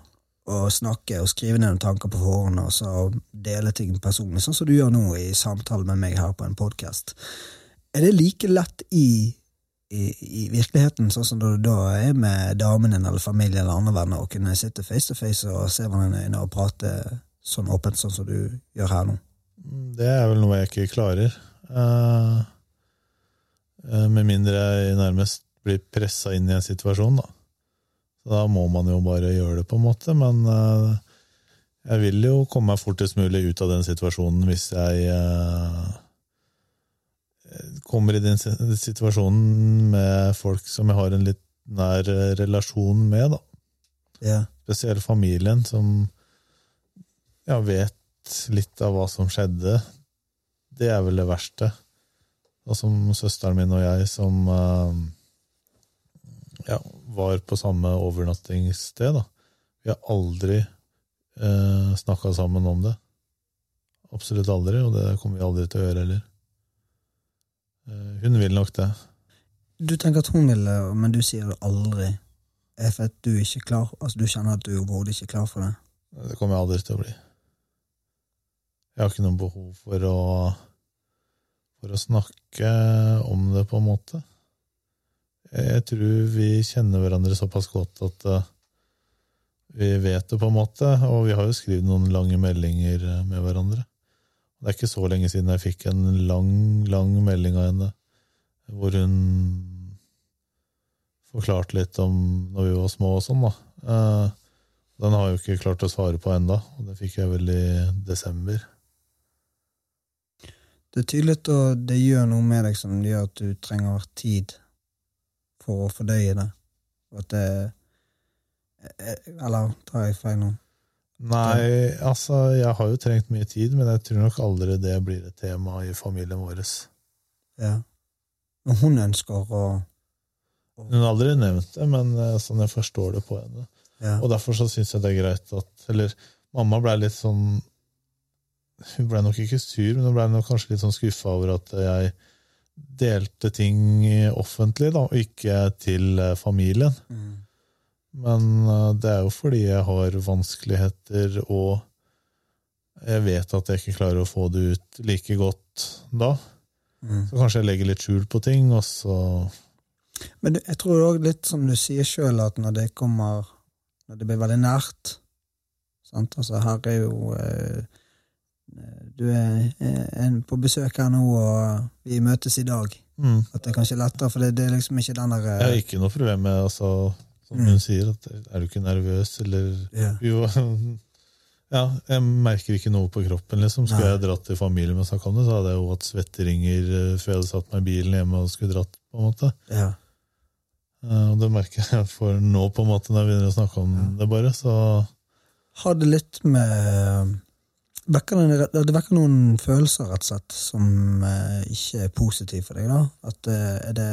og snakke og skrive ned noen tanker på forhånd og så dele ting personlig, sånn som du gjør nå i samtale med meg her på en podkast, er det like lett i, i, i virkeligheten, sånn som du da er med damen din eller familie eller andre venner, å kunne sitte face to face og se hverandre i øynene og prate sånn åpent, sånn som du gjør her nå?
Det er vel noe jeg ikke klarer. Eh, med mindre jeg nærmest blir pressa inn i en situasjon, da. Så da må man jo bare gjøre det, på en måte. Men eh, jeg vil jo komme meg fortest mulig ut av den situasjonen hvis jeg eh, kommer i den situasjonen med folk som jeg har en litt nær relasjon med, da
Ja.
spesielt familien, som ja, vet litt av hva som skjedde. Det er vel det verste. Og som søsteren min og jeg, som eh, ja, var på samme overnattingssted, da. Vi har aldri eh, snakka sammen om det. Absolutt aldri, og det kommer vi aldri til å gjøre heller. Eh, hun vil nok det.
Du tenker at hun ville, men du sier det aldri. Er det for at du ikke er klar? Altså Du kjenner at du overhodet ikke er klar for det?
Det kommer jeg aldri til å bli. Jeg har ikke noe behov for å for å snakke om det, på en måte. Jeg tror vi kjenner hverandre såpass godt at eh, vi vet det, på en måte. Og vi har jo skrevet noen lange meldinger eh, med hverandre. Det er ikke så lenge siden jeg fikk en lang, lang melding av henne hvor hun forklarte litt om når vi var små og sånn, da. Eh, Den har jeg jo ikke klart å svare på enda, og det fikk jeg vel i desember.
Det er tydelig at det gjør noe med deg som gjør at du trenger tid for å fordøye det? At det eh, Eller tar jeg feil nå?
Nei, altså, jeg har jo trengt mye tid, men jeg tror nok aldri det blir et tema i familien vår.
Ja. Men hun ønsker å
Hun har aldri nevnt det, men eh, sånn jeg forstår det på henne.
ja.
Og derfor så syns jeg det er greit at Eller mamma blei litt sånn Hun blei nok ikke sur, men hun blei nok kanskje litt sånn skuffa over at jeg delte ting offentlig, da, og ikke til eh, familien.
Mm.
Men eh, det er jo fordi jeg har vanskeligheter, og jeg vet at jeg ikke klarer å få det ut like godt da.
Mm.
Så kanskje jeg legger litt skjul på ting, og så
Men jeg tror òg litt som du sier sjøl, at når det kommer Når det blir veldig nært sant? Altså, her er jo eh, Du er eh, en på besøk her nå, og vi møtes i dag.
mm.
At det er kanskje lettere, for det, det er liksom ikke den der
Jeg har
eh,
ikke noe problem med altså, Som
Mm.
hun sier, at er du ikke nervøs, eller
yeah. (laughs)
Jo, ja, jeg merker ikke noe på kroppen, liksom. Skulle
Nei.
jeg dratt til familien med snakka om det, så hadde jeg jo hatt svetteringer eh, før jeg hadde satt meg i bilen hjemme og skulle dratt, på en måte.
ja.
Eh, Og det merker jeg for nå, på en måte, når jeg begynner å snakke om det, bare. Så
Har det litt med vekker det, det vekker noen følelser, rett og slett, som eh, ikke er positive for deg, da? At, eh, er, det,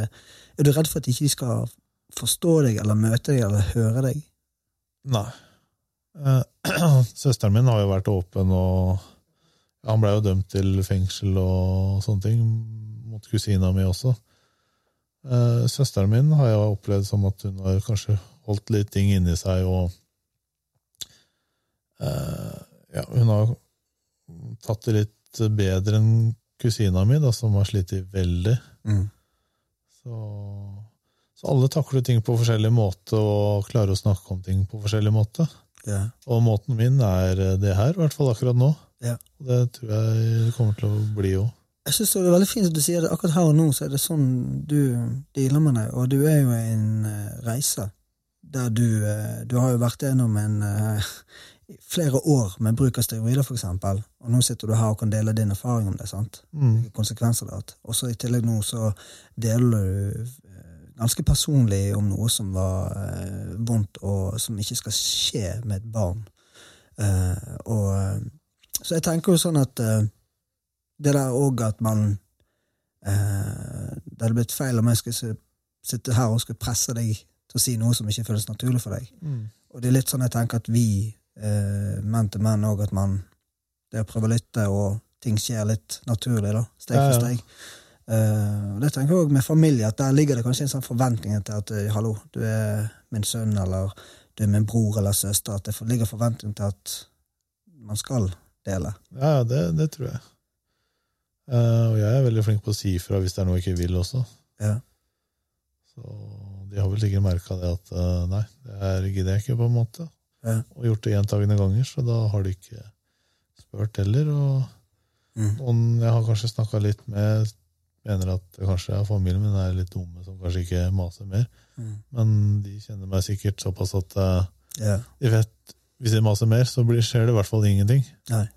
er du redd for at ikke de skal forstå deg, eller møte deg, eller høre deg?
nei. Eh, (clears throat) Søsteren min har jo vært åpen, og han blei jo dømt til fengsel og sånne ting, mot kusina mi også. Eh, Søsteren min har jeg opplevd som at hun har kanskje holdt litt ting inni seg, og eh, ja, hun har tatt det litt bedre enn kusina mi, da, som har slitt veldig.
Mm.
Så, så alle takler ting på forskjellig måte og klarer å snakke om ting på forskjellig måte.
Ja.
Og måten min er det her, i hvert fall akkurat nå.
Ja.
Og det tror jeg det kommer til å bli òg.
Jeg synes det er veldig fint at du sier det. Akkurat her og nå så er det sånn du dealer med det, og du er jo en eh, reise der du eh, Du har jo vært gjennom en eh, flere år med bruk av steroider, eksempel, og nå sitter du her og kan dele din erfaring om det. sant?
Mm.
Konsekvenser det har hatt. Og så i tillegg nå så deler du eh, ganske personlig om noe som var eh, vondt, og som ikke skal skje med et barn. Eh, og, eh, så jeg tenker jo sånn at eh, det der òg at man eh, Det hadde blitt feil om jeg skulle sitte her og skulle presse deg til å si noe som ikke føles naturlig for deg.
Mm.
Og det er litt sånn jeg tenker at vi, menn til menn òg, at man Det å prøve å lytte, og ting skjer litt naturlig, da. Steg for steg. Eh, og det tenker jeg òg med familie, at der ligger det kanskje en sånn forventning til at eh, hallo, du er min sønn, eller du er min bror eller søster. At det ligger forventning til at man skal dele.
Ja, ja, det, det tror jeg. Uh, og jeg er veldig flink på å si ifra hvis det er noe jeg ikke vil også.
Ja.
Så de har vel sikkert merka det at uh, nei, det her gidder jeg ikke, på en måte.
Ja.
Og gjort det gjentagende ganger, så da har de ikke spurt heller. Og
Mm.
noen jeg har kanskje snakka litt med, mener at kanskje jeg har familien min er litt dumme som kanskje ikke maser mer.
Mm.
Men de kjenner meg sikkert såpass at
Ja.
de vet hvis de maser mer, så blir, skjer det i hvert fall ingenting.
Nei.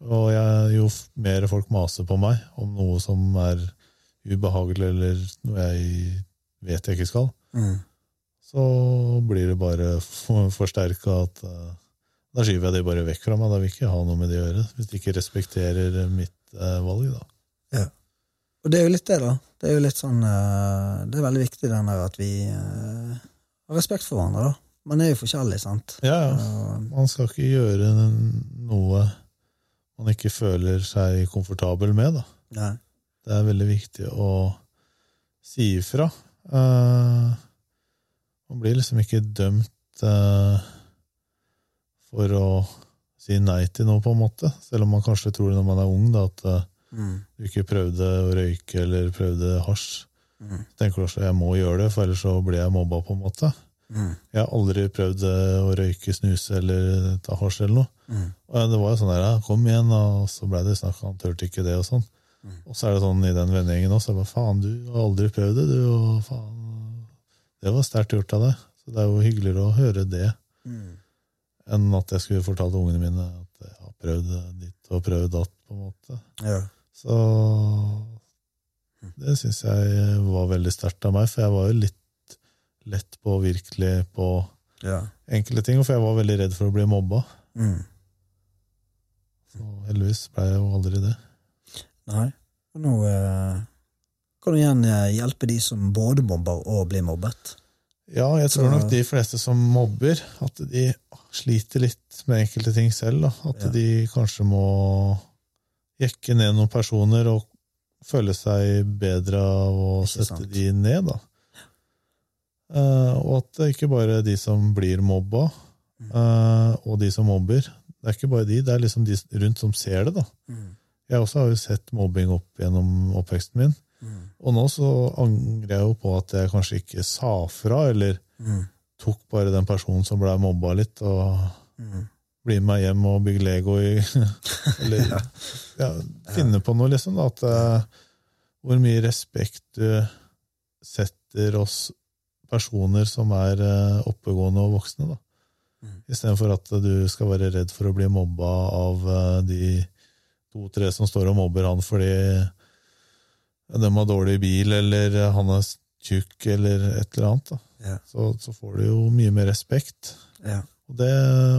Og jeg, jo mer folk maser på meg om noe som er ubehagelig, eller noe jeg vet jeg ikke skal,
Mm.
Så blir det bare (laughs) forsterka at eh, da skyver jeg det bare vekk fra meg. Da vil jeg ikke ha noe med det å gjøre, hvis de ikke respekterer mitt eh, valg. da. Ja.
Og det er jo litt det, da. Det er jo litt sånn eh, Det er veldig viktig den der at vi eh, har respekt for hverandre, da. Man er jo forskjellig, sant.
Ja, ja. Man skal ikke gjøre noe man ikke føler seg komfortabel med. da.
nei.
Det er veldig viktig å si ifra. Eh, man blir liksom ikke dømt eh, for å si nei til noe, på en måte. Selv om man kanskje tror når man er ung da, at eh,
Mm.
du ikke prøvde å røyke eller prøvde hasj.
Mm.
Så tenker du også jeg må gjøre det, for ellers så blir jeg mobba. på en måte.
Mm.
Jeg har aldri prøvd eh, å røyke, snuse eller ta hasj eller noe.
Mm.
Og det var jo sånn der, kom igjen, og så ble det snakk han turte ikke det og sånn.
Mm.
Og så er det sånn i den vennegjengen også, jeg bare, faen, du har aldri prøvd det, du, og faen, det var sterkt gjort av deg. Så det er jo hyggeligere å høre det,
Mm.
enn at jeg skulle fortalt ungene mine at jeg har prøvd ditt og prøvd datt, på en måte.
Ja.
Så det syns jeg var veldig sterkt av meg, for jeg var jo litt lett på virkelig på
Ja.
enkelte ting, for jeg var veldig redd for å bli mobba.
Mm.
Så heldigvis ble jeg jo aldri det.
Nei. Nå eh, kan du igjen hjelpe de som både mobber og blir mobbet.
Ja, jeg tror nok de fleste som mobber, at de sliter litt med enkelte ting selv. Da. At
Ja.
de kanskje må jekke ned noen personer og føle seg bedre av å sette
sant.
de ned. Da. Uh, og at det er ikke bare de som blir mobba,
Mm.
eh, og de som mobber. Det er ikke bare de, det er liksom de rundt som ser det. da.
Mm.
Jeg også har jo sett mobbing opp gjennom oppveksten min.
Mm.
Og nå så angrer jeg jo på at jeg kanskje ikke sa fra, eller
Mm.
tok bare den personen som ble mobba litt, og
Mm.
bli med meg hjem og bygge Lego i (laughs) Eller ja, finne på noe, liksom. Da, at eh, Hvor mye respekt du setter oss personer som er eh, oppegående og voksne, da.
Mm.
Istedenfor at du skal være redd for å bli mobba av eh, de to-tre som står og mobber han fordi de har dårlig bil, eller han er tjukk, eller et eller annet.
Ja.
Så, så får du jo mye mer respekt.
Ja.
Og det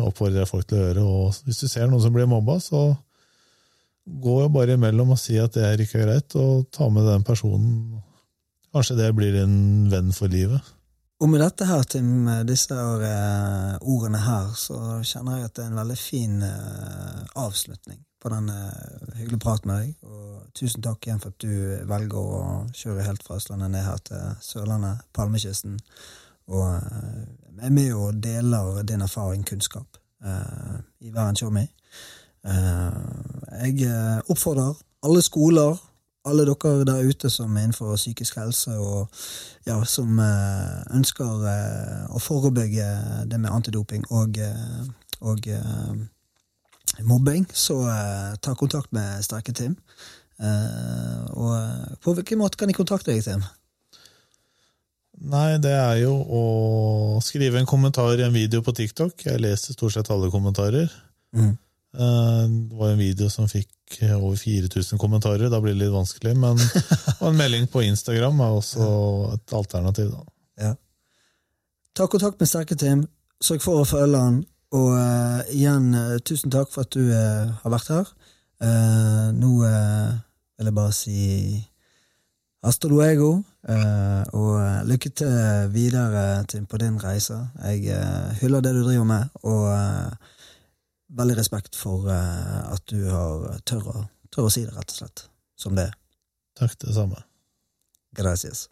oppfordrer jeg folk til å gjøre. Og hvis du ser noen som blir mobba, så gå jo bare imellom og si at det er ikke greit, og ta med den personen. Kanskje det blir en venn for livet.
Og med dette her, Tim, disse eh, ordene her, så kjenner jeg at det er en veldig fin eh, avslutning på denne hyggelige praten med deg. Og tusen takk igjen for at du velger å kjøre helt fra Østlandet ned her til Sørlandet, Palmekysten, og eh, er med og deler din erfaring, kunnskap, uh, i hver en showme. Uh, jeg eh, oppfordrer alle skoler, alle dere der ute som er innenfor psykisk helse, og ja, som uh, ønsker eh, å forebygge det med antidoping og, eh, og eh, mobbing, så eh, ta kontakt med Sterke Tim. Eh, og eh, på hvilken måte kan de kontakte deg, Tim?
Nei, det er jo å skrive en kommentar i en video på TikTok. Jeg leser stort sett alle kommentarer.
Mm.
Det var en video som fikk over 4000 kommentarer. Da blir det litt vanskelig. Men (laughs) og en melding på Instagram er også et alternativ. Da.
Ja. Ta kontakt med Sterke Tim. Sørg for å følge han. Og uh, igjen, eh, tusen takk for at du uh, har vært her. Uh, nå vil jeg bare si hasta luego, og lykke til videre til, på din reise. Jeg hyller det du driver med, og veldig respekt for at du har tør å, tør å si det, rett og slett. Som det er.
Takk, det samme.
Gracias.